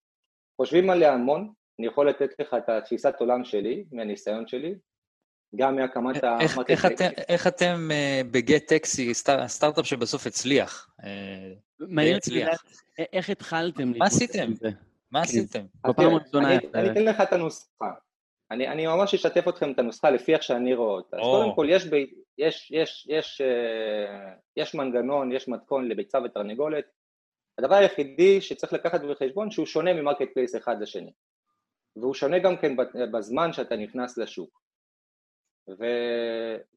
חושבים עליה המון, אני יכול לתת לך את התפיסת עולם שלי, מהניסיון שלי, גם מהקמת ה... איך, איך, אתם, איך אתם uh, בגט טקסי, סטאר, סטארט-אפ שבסוף הצליח? Uh, מהיר הצליח. איך התחלתם? מה עשיתם? מה כן. עשיתם? בפעם הראשונה... אני אתן לך את הנוסחה. אני, אני ממש אשתף אתכם את הנוסחה לפי איך שאני רואה אותה. אז קודם כל, יש, ב, יש, יש, יש, uh, יש מנגנון, יש מתכון לביצה ותרנגולת. הדבר היחידי שצריך לקחת בחשבון שהוא שונה מ-marketplace אחד לשני. והוא שונה גם כן בזמן שאתה נכנס לשוק. ו...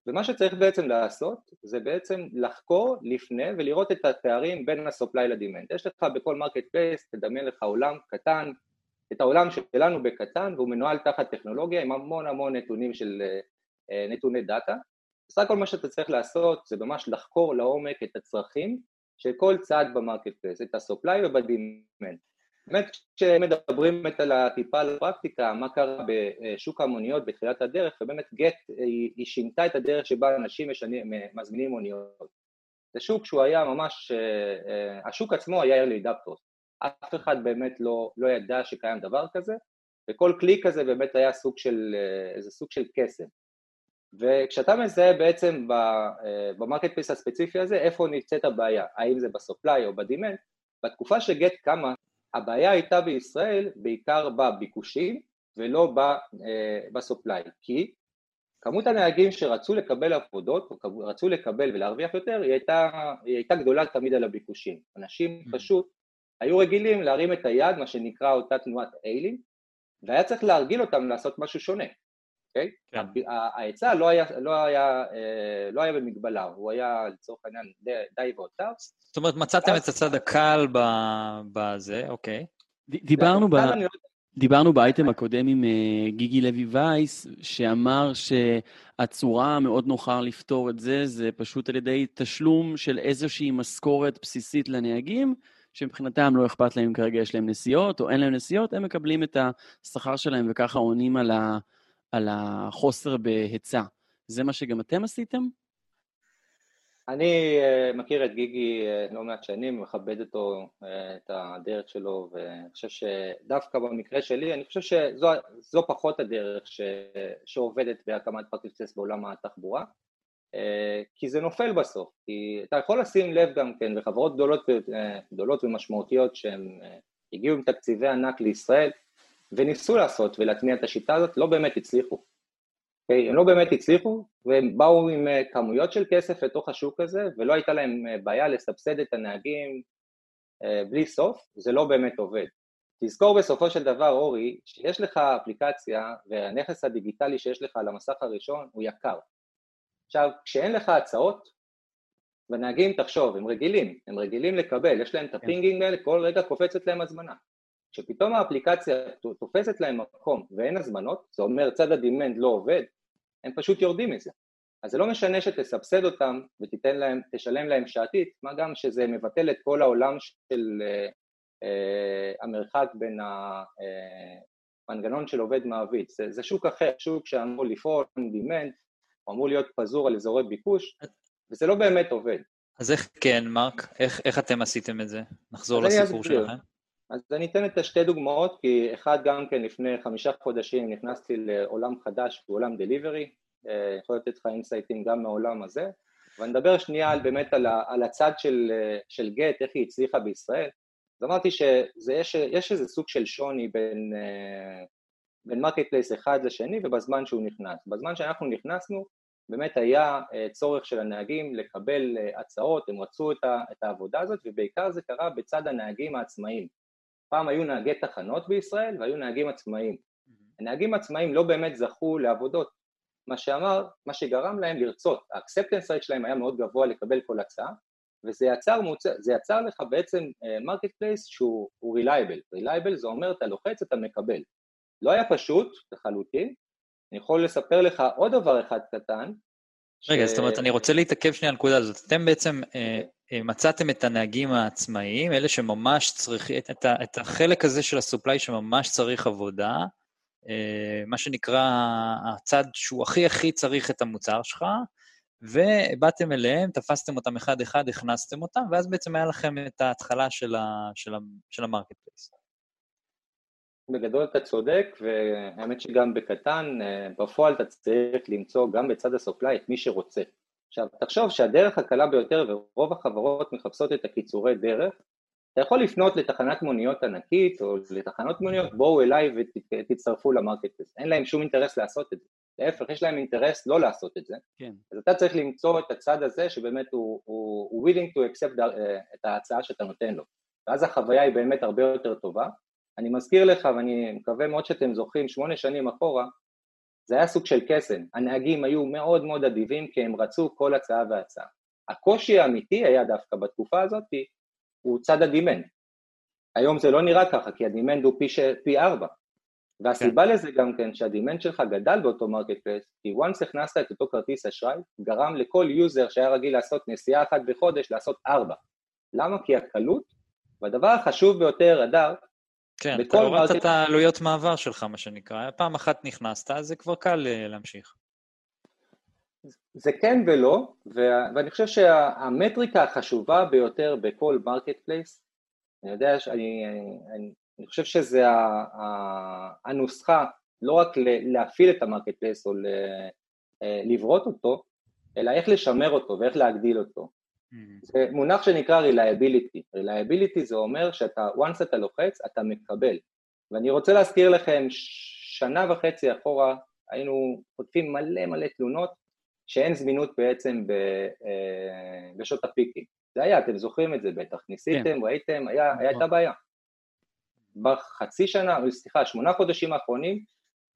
ומה שצריך בעצם לעשות זה בעצם לחקור לפני ולראות את הפערים בין ה-supply ל-demand. יש לך בכל marketplace, תדמיין לך עולם קטן, את העולם שלנו בקטן והוא מנוהל תחת טכנולוגיה עם המון המון נתונים של uh, נתוני דאטה. בסך הכל מה שאתה צריך לעשות זה ממש לחקור לעומק את הצרכים של כל צד ב-marketplace, את ה-supply וב-demand. באמת כשמדברים באמת על הטיפה לפרקטיקה, מה קרה בשוק המוניות בתחילת הדרך, ובאמת גט היא, היא שינתה את הדרך שבה אנשים משנים, מזמינים מוניות. זה שוק שהוא היה ממש, אה, אה, השוק עצמו היה early adopters, אף אחד באמת לא, לא ידע שקיים דבר כזה, וכל כלי כזה באמת היה סוג של, אה, איזה סוג של קסם. וכשאתה מזהה בעצם ב-marketplace הספציפי הזה, איפה נמצאת הבעיה, האם זה ב-supply או ב-demand, בתקופה שגט קמה, הבעיה הייתה בישראל בעיקר בביקושים ולא ב-supply, אה, כי כמות הנהגים שרצו לקבל עבודות, או רצו לקבל ולהרוויח יותר, היא הייתה, היא הייתה גדולה תמיד על הביקושים. אנשים mm-hmm. פשוט היו רגילים להרים את היד, מה שנקרא אותה תנועת איילים, והיה צריך להרגיל אותם לעשות משהו שונה. אוקיי? כן. ההיצע לא היה, לא, היה, אה, לא היה במגבלה, הוא היה לצורך העניין די ואותר. זאת אומרת, מצאתם את הצד הקל בזה, אוקיי. דיברנו ב... דיברנו באייטם הקודם עם אה, גיגי לוי וייס, שאמר שהצורה המאוד נוחה לפתור את זה, זה פשוט על ידי תשלום של איזושהי משכורת בסיסית לנהגים, שמבחינתם לא אכפת להם כרגע יש להם נסיעות או אין להם נסיעות, הם מקבלים את השכר שלהם וככה עונים על, ה, על החוסר בהיצע. זה מה שגם אתם עשיתם? אני uh, מכיר את גיגי uh, לא מעט שנים, מכבד אותו, uh, את הדרך שלו, ואני חושב שדווקא במקרה שלי, אני חושב שזו פחות הדרך ש, שעובדת בהקמת פרקטיסטס בעולם התחבורה, כי זה נופל בסוף, כי אתה יכול לשים לב גם כן, וחברות גדולות, uh, גדולות ומשמעותיות שהן uh, הגיעו עם תקציבי ענק לישראל, וניסו לעשות ולהטמיע את השיטה הזאת, לא באמת הצליחו. Okay, אוקיי? הם לא באמת הצליחו, והם באו עם אה, כמויות של כסף לתוך השוק הזה, ולא הייתה להם אה, בעיה לסבסד את הנהגים בלי סוף, זה לא באמת עובד. תזכור בסופו של דבר, אורי, שיש לך אפליקציה, והנכס הדיגיטלי שיש לך על המסך הראשון הוא יקר. עכשיו, כשאין לך הצעות, והנהגים, תחשוב, הם רגילים, הם רגילים לקבל, יש להם את ה-pinging האלה, כל רגע קופצת להם הזמנה. כשפתאום האפליקציה תופסת להם מקום ואין הזמנות, זה אומר צד ה-demand לא עובד, הם פשוט יורדים מזה. אז זה לא משנה שתסבסד אותם ותיתן להם, תשלם להם שעתית, מה גם שזה מבטל את כל העולם של uh, uh, המרחק בין המנגנון אה, של עובד מעביד. זה, זה שוק אחר, שוק שאמור לפעול דימנד, הוא אמור להיות פזור על אזורי ביקוש, וזה לא באמת עובד. אז איך כן, מרק? איך, איך אתם עשיתם את זה? נחזור לסיפור שלכם. אז אני אתן את השתי דוגמאות, כי אחד גם כן לפני חמישה חודשים נכנסתי לעולם חדש, בעולם דליברי, אה, יכול לתת לך אינסייטים גם מהעולם הזה. ואני אדבר שנייה על, באמת על, ה, על הצד של, של גט, איך היא הצליחה בישראל. אז אמרתי שיש איזה סוג של שוני בין, בין marketplace אחד לשני ובזמן שהוא נכנס. בזמן שאנחנו נכנסנו, באמת היה צורך של הנהגים לקבל הצעות, הם רצו את העבודה הזאת, ובעיקר זה קרה בצד הנהגים העצמאיים. פעם היו נהגי תחנות בישראל והיו נהגים עצמאיים. הנהגים עצמאיים לא באמת זכו לעבודות, מה שאמר, מה שגרם להם לרצות, ה-acceptance rate שלהם היה מאוד גבוה לקבל כל הצעה, וזה יצר, מוצא, זה יצר לך בעצם market uh, place שהוא reliable, reliable זה אומר אתה לוחץ אתה מקבל, לא היה פשוט לחלוטין, אני יכול לספר לך עוד דבר אחד קטן, רגע, ש... זאת אומרת, אני רוצה להתעכב שנייה על הנקודה הזאת. אתם בעצם אה, אה, מצאתם את הנהגים העצמאיים, אלה שממש צריכים, את, את, את החלק הזה של ה-supply שממש צריך עבודה, אה, מה שנקרא הצד שהוא הכי הכי צריך את המוצר שלך, ובאתם אליהם, תפסתם אותם אחד-אחד, הכנסתם אותם, ואז בעצם היה לכם את ההתחלה של, ה, של, ה, של ה-marketplace. בגדול אתה צודק, והאמת שגם בקטן, אה, בפועל אתה צריך למצוא גם בצד ה-supply את מי שרוצה. עכשיו, תחשוב שהדרך הקלה ביותר, ורוב החברות מחפשות את הקיצורי דרך, אתה יכול לפנות לתחנת מוניות ענקית או לתחנות מוניות, בואו אליי ותצטרפו ל-marketplace. אין להם שום אינטרס לעשות את זה. להפך, יש להם אינטרס לא לעשות את זה. כן. אז אתה צריך למצוא את הצד הזה שבאמת הוא, הוא, הוא willing to accept אה, את ההצעה שאתה נותן לו. ואז החוויה היא באמת הרבה יותר טובה. אני מזכיר לך, ואני מקווה מאוד שאתם זוכרים, שמונה שנים אחורה, זה היה סוג של קסם. הנהגים היו מאוד מאוד אדיבים כי הם רצו כל הצעה והצעה. הקושי האמיתי היה דווקא בתקופה הזאת, הוא צד ה demand. היום זה לא נראה ככה, כי ה demand הוא פי, ש... פי ארבע. והסיבה כן. לזה גם כן שה demand שלך גדל באותו marketplace, כי once הכנסת את אותו כרטיס אשראי, גרם לכל יוזר שהיה רגיל לעשות נסיעה אחת בחודש לעשות ארבע. למה? כי הקלות, והדבר החשוב ביותר, אדר, כן, אתה הורדת market... את העלויות מעבר שלך, מה שנקרא. פעם אחת נכנסת, אז זה כבר קל אה, להמשיך. זה כן ולא, ואני חושב שהמטריקה החשובה ביותר בכל marketplace, אני יודע, שאני, אני, אני חושב שזה הנוסחה, לא רק להפעיל את ה marketplace או אה, לברוא אותו, אלא איך לשמר אותו ואיך להגדיל אותו. Mm-hmm. זה מונח שנקרא Reliability. Reliability זה אומר שאתה, once אתה לוחץ, אתה מקבל. ואני רוצה להזכיר לכם, שנה וחצי אחורה היינו חוטפים מלא מלא תלונות שאין זמינות בעצם אה, בשעות הפיקים. זה היה, אתם זוכרים את זה בטח, ניסיתם, כן. ראיתם, היה, נכון. הייתה בעיה. בחצי שנה, סליחה, שמונה חודשים האחרונים,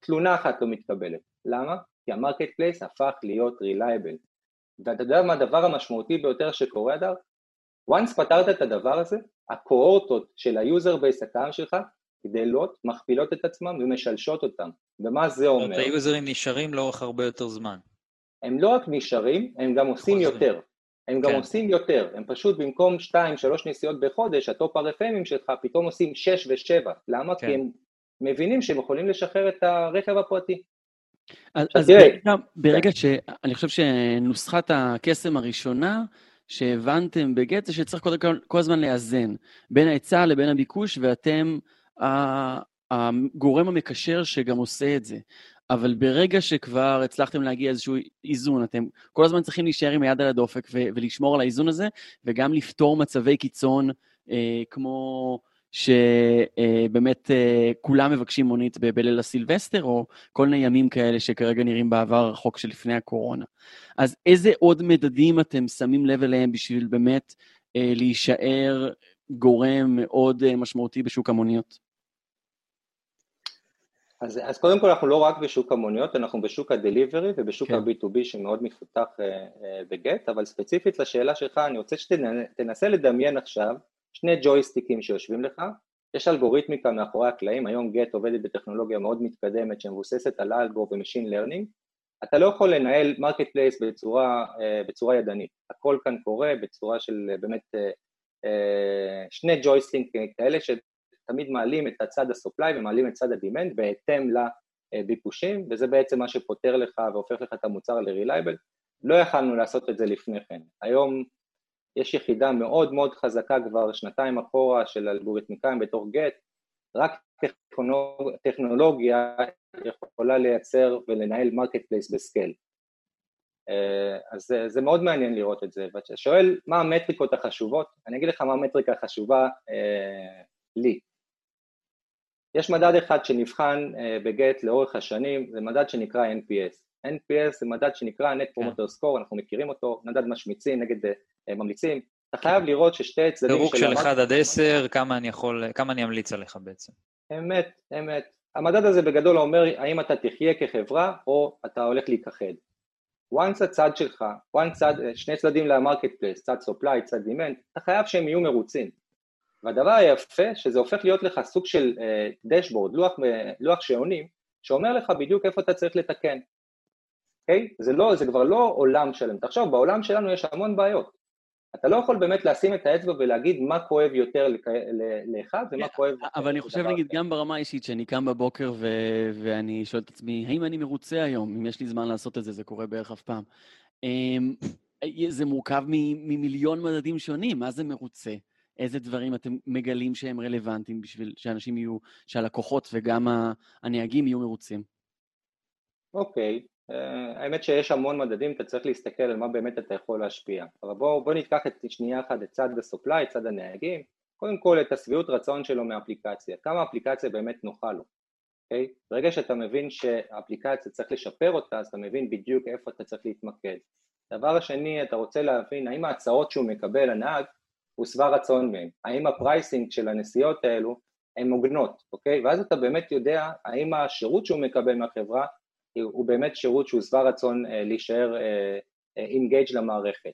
תלונה אחת לא מתקבלת. למה? כי ה marketplace הפך להיות reliable. ואתה יודע מה הדבר המשמעותי ביותר שקורה, אדר? once פתרת את הדבר הזה, הקוהורטות של ה user base הקיים שלך גדלות, מכפילות את עצמם ומשלשות אותם. ומה זה אומר? היוזרים נשארים לאורך הרבה יותר זמן. הם לא רק נשארים, הם גם עושים יותר. הם גם כן. עושים יותר, הם פשוט במקום 2-3 נסיעות בחודש, הטופ הרפמים שלך פתאום עושים 6 ו-7. למה? כן. כי הם מבינים שהם יכולים לשחרר את הרכב הפרטי. אז, אז ברגע, ברגע ש... אני חושב שנוסחת הקסם הראשונה שהבנתם בגט זה שצריך כל כל הזמן לאזן בין ההיצע לבין הביקוש, ואתם הגורם המקשר שגם עושה את זה. אבל ברגע שכבר הצלחתם להגיע איזשהו איזון, אתם כל הזמן צריכים להישאר עם היד על הדופק ולשמור על האיזון הזה, וגם לפתור מצבי קיצון אה, כמו שבאמת אה, כולם מבקשים מונית בליל הסילבסטר, או כל מיני ימים כאלה שכרגע נראים בעבר הרחוק שלפני הקורונה. אז איזה עוד מדדים אתם שמים לב אליהם בשביל באמת אה, להישאר גורם מאוד אה, משמעותי בשוק המוניות? אז, אז קודם כל אנחנו לא רק בשוק המוניות, אנחנו בשוק הדליברי ובשוק כן. ה-B2B שמאוד מפותח uh, uh, בגט, אבל ספציפית לשאלה שלך, אני רוצה שתנסה לדמיין עכשיו שני ג'ויסטיקים שיושבים לך, יש אלגוריתמיקה מאחורי הקלעים, היום גט עובדת בטכנולוגיה מאוד מתקדמת שמבוססת על אלגו ו machine learning, אתה לא יכול לנהל marketplace בצורה, אה, בצורה ידנית, הכל כאן קורה בצורה של אה, באמת אה, שני ג'ויסטיק כאלה תמיד מעלים את הצד ה-supply ומעלים את צד ה-demand בהתאם לביקושים, וזה בעצם מה שפותר לך והופך לך את המוצר ל-reliable. לא יכלנו לעשות את זה לפני כן. היום יש יחידה מאוד מאוד חזקה כבר שנתיים אחורה של אלגוריתמיקאים בתוך גט, רק טכנולוג... טכנולוגיה יכולה לייצר ולנהל marketplace ב scale. אז זה, זה מאוד מעניין לראות את זה. ואתה שואל מה המטריקות החשובות, אני אגיד לך מה המטריקה החשובה אה, לי. יש מדד אחד שנבחן אה, בגט לאורך השנים, זה מדד שנקרא NPS. NPS זה מדד שנקרא Net Promoter כן. Score, אנחנו מכירים אותו, מדד משמיצים נגד אה, ממליצים. אתה חייב לראות ששתי הצדדים של... דירוג של 1 עד 10, כמה אני יכול, כמה אני אמליץ עליך בעצם. אמת, אמת. המדד הזה בגדול אומר האם אתה תחיה כחברה או אתה הולך להיכחד. once הצד שלך, once צד, שני צדדים ל marketplace, צד supply, צד demand, אתה חייב שהם יהיו מרוצים. והדבר היפה שזה הופך להיות לך סוג של דשבורד, uh, לוח, לוח שעונים, שאומר לך בדיוק איפה אתה צריך לתקן. אוקיי? Okay? זה, לא, זה כבר לא עולם שלם. תחשוב, בעולם שלנו יש המון בעיות. אתה לא יכול באמת לשים את האצבע ולהגיד מה כואב יותר לאחד ומה כן, כואב... אבל אני חושב, נגיד, גם ברמה האישית, שאני קם בבוקר ואני שואל את עצמי, האם אני מרוצה היום? אם יש לי זמן לעשות את זה, זה קורה בערך אף פעם. אמ, זה מורכב ממיליון מדדים שונים, מה זה מרוצה? איזה דברים אתם מגלים שהם רלוונטיים בשביל שאנשים יהיו, שהלקוחות וגם הנהגים יהיו מרוצים? אוקיי, אה, האמת שיש המון מדדים, אתה צריך להסתכל על מה באמת אתה יכול להשפיע. אבל בואו בוא ניקח את שנייה אחת את צד ה-supply, צד הנהגים, קודם כל את השביעות רצון שלו מאפליקציה, כמה אפליקציה באמת נוחה לו, אוקיי? Okay? ברגע שאתה מבין שהאפליקציה צריך לשפר אותה, אז אתה מבין בדיוק איפה אתה צריך להתמקד. דבר השני, אתה רוצה להבין האם ההצעות שהוא מקבל, הנהג, הוא שבע רצון מהם, האם ה pricing של הנסיעות האלו הן הוגנות, אוקיי? ואז אתה באמת יודע האם השירות שהוא מקבל מהחברה הוא באמת שירות שהוא שבע רצון אה, להישאר engaged אה, למערכת.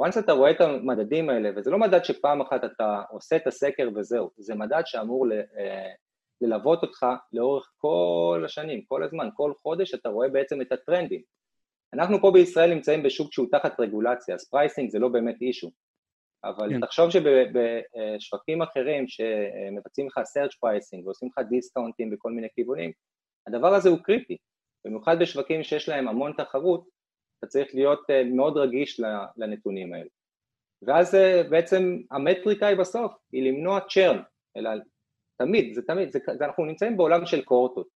once אתה רואה את המדדים האלה, וזה לא מדד שפעם אחת אתה עושה את הסקר וזהו, זה מדד שאמור ל, אה, ללוות אותך לאורך כל השנים, כל הזמן, כל חודש אתה רואה בעצם את הטרנדים. אנחנו פה בישראל נמצאים בשוק שהוא תחת רגולציה, אז pricing זה לא באמת issue, אבל כן. תחשוב שבשווקים אחרים שמבצעים לך surge pricing ועושים לך דיסקאונטים בכל מיני כיוונים, הדבר הזה הוא קריטי, במיוחד בשווקים שיש להם המון תחרות, אתה צריך להיות אה, מאוד רגיש לנתונים האלה. ואז אה, בעצם המטריקה היא בסוף, היא למנוע churn, אלא תמיד, זה תמיד, זה, זה, אנחנו נמצאים בעולם של קוהורטות.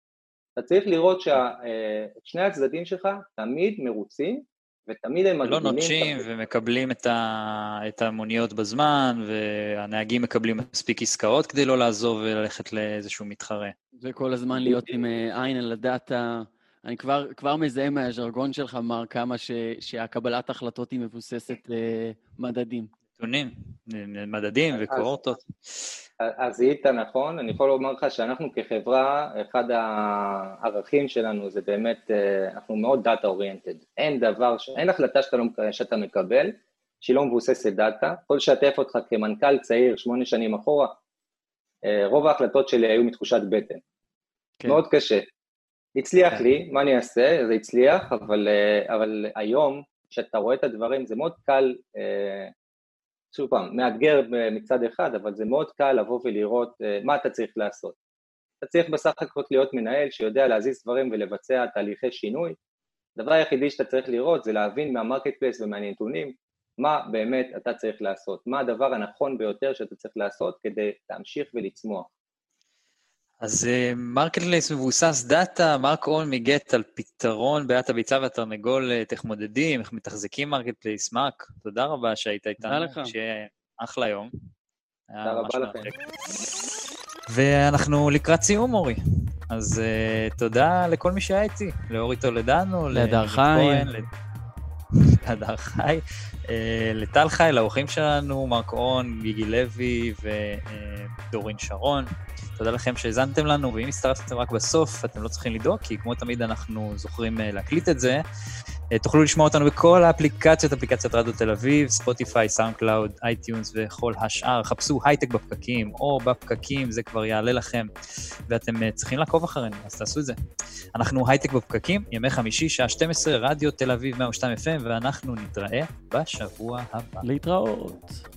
אתה צריך לראות ששני אה, הצדדים שלך תמיד מרוצים ותמיד הם מגדילים... לא נוטשים ומקבלים את, ה... את המוניות בזמן, והנהגים מקבלים מספיק עסקאות כדי לא לעזוב וללכת לאיזשהו מתחרה. וכל הזמן להיות עם עין על הדאטה. אני כבר, כבר מזהה מהז'רגון שלך, מר, כמה ש, שהקבלת החלטות היא מבוססת למדדים. אה, נתונים, מדדים וקורטות. אז זיהית נכון, אני יכול לומר לך שאנחנו כחברה, אחד הערכים שלנו זה באמת, אה, אנחנו מאוד data oriented. אין דבר, אין החלטה שאתה, לא, שאתה מקבל שהיא לא מבוססת דאטה. יכול לשתף אותך כמנכ"ל צעיר שמונה שנים אחורה, אה, רוב ההחלטות שלי היו מתחושת בטן. כן. מאוד קשה. הצליח כן. לי, מה אני אעשה? זה הצליח, אבל, אה, אבל היום, כשאתה רואה את הדברים, זה מאוד קל, אה, שוב פעם, מאתגר מצד אחד, אבל זה מאוד קל לבוא ולראות אה, מה אתה צריך לעשות. אתה צריך בסך הכל להיות מנהל שיודע להזיז דברים ולבצע תהליכי שינוי. הדבר היחידי שאתה צריך לראות זה להבין מה marketplace ומהנתונים מה באמת אתה צריך לעשות, מה הדבר הנכון ביותר שאתה צריך לעשות כדי להמשיך ולצמוח. אז marketplace אה, מבוסס דאטה, מרק און מגט על פתרון בעיית הביצה והתרנגול, איך מודדים, איך מתחזקים marketplace. מרק, תודה רבה שהיית איתנו. תודה לך. שיהיה אחלה יום. תודה רבה לכם. ואנחנו לקראת סיום, אורי. אז uh, תודה לכל מי שהיה איתי, לאורי טולדנו, להדר חי, להדר חי, uh, לטל חי, לאורחים שלנו, מרק און, גיגי לוי ודורין שרון. תודה לכם שהאזנתם לנו, ואם הצטרפתם רק בסוף, אתם לא צריכים לדאוג, כי כמו תמיד אנחנו זוכרים אה, להקליט את זה. אה, תוכלו לשמוע אותנו בכל האפליקציות, אפליקציית רדיו תל אביב, ספוטיפיי, סאונד קלאוד, אייטיונס וכל השאר. חפשו הייטק בפקקים, או בפקקים, זה כבר יעלה לכם, ואתם אה, צריכים לעקוב אחרינו, אז תעשו את זה. אנחנו הייטק בפקקים, ימי חמישי, שעה 12, רדיו תל אביב 102 FM, ואנחנו נתראה בשבוע הבא. להתראות.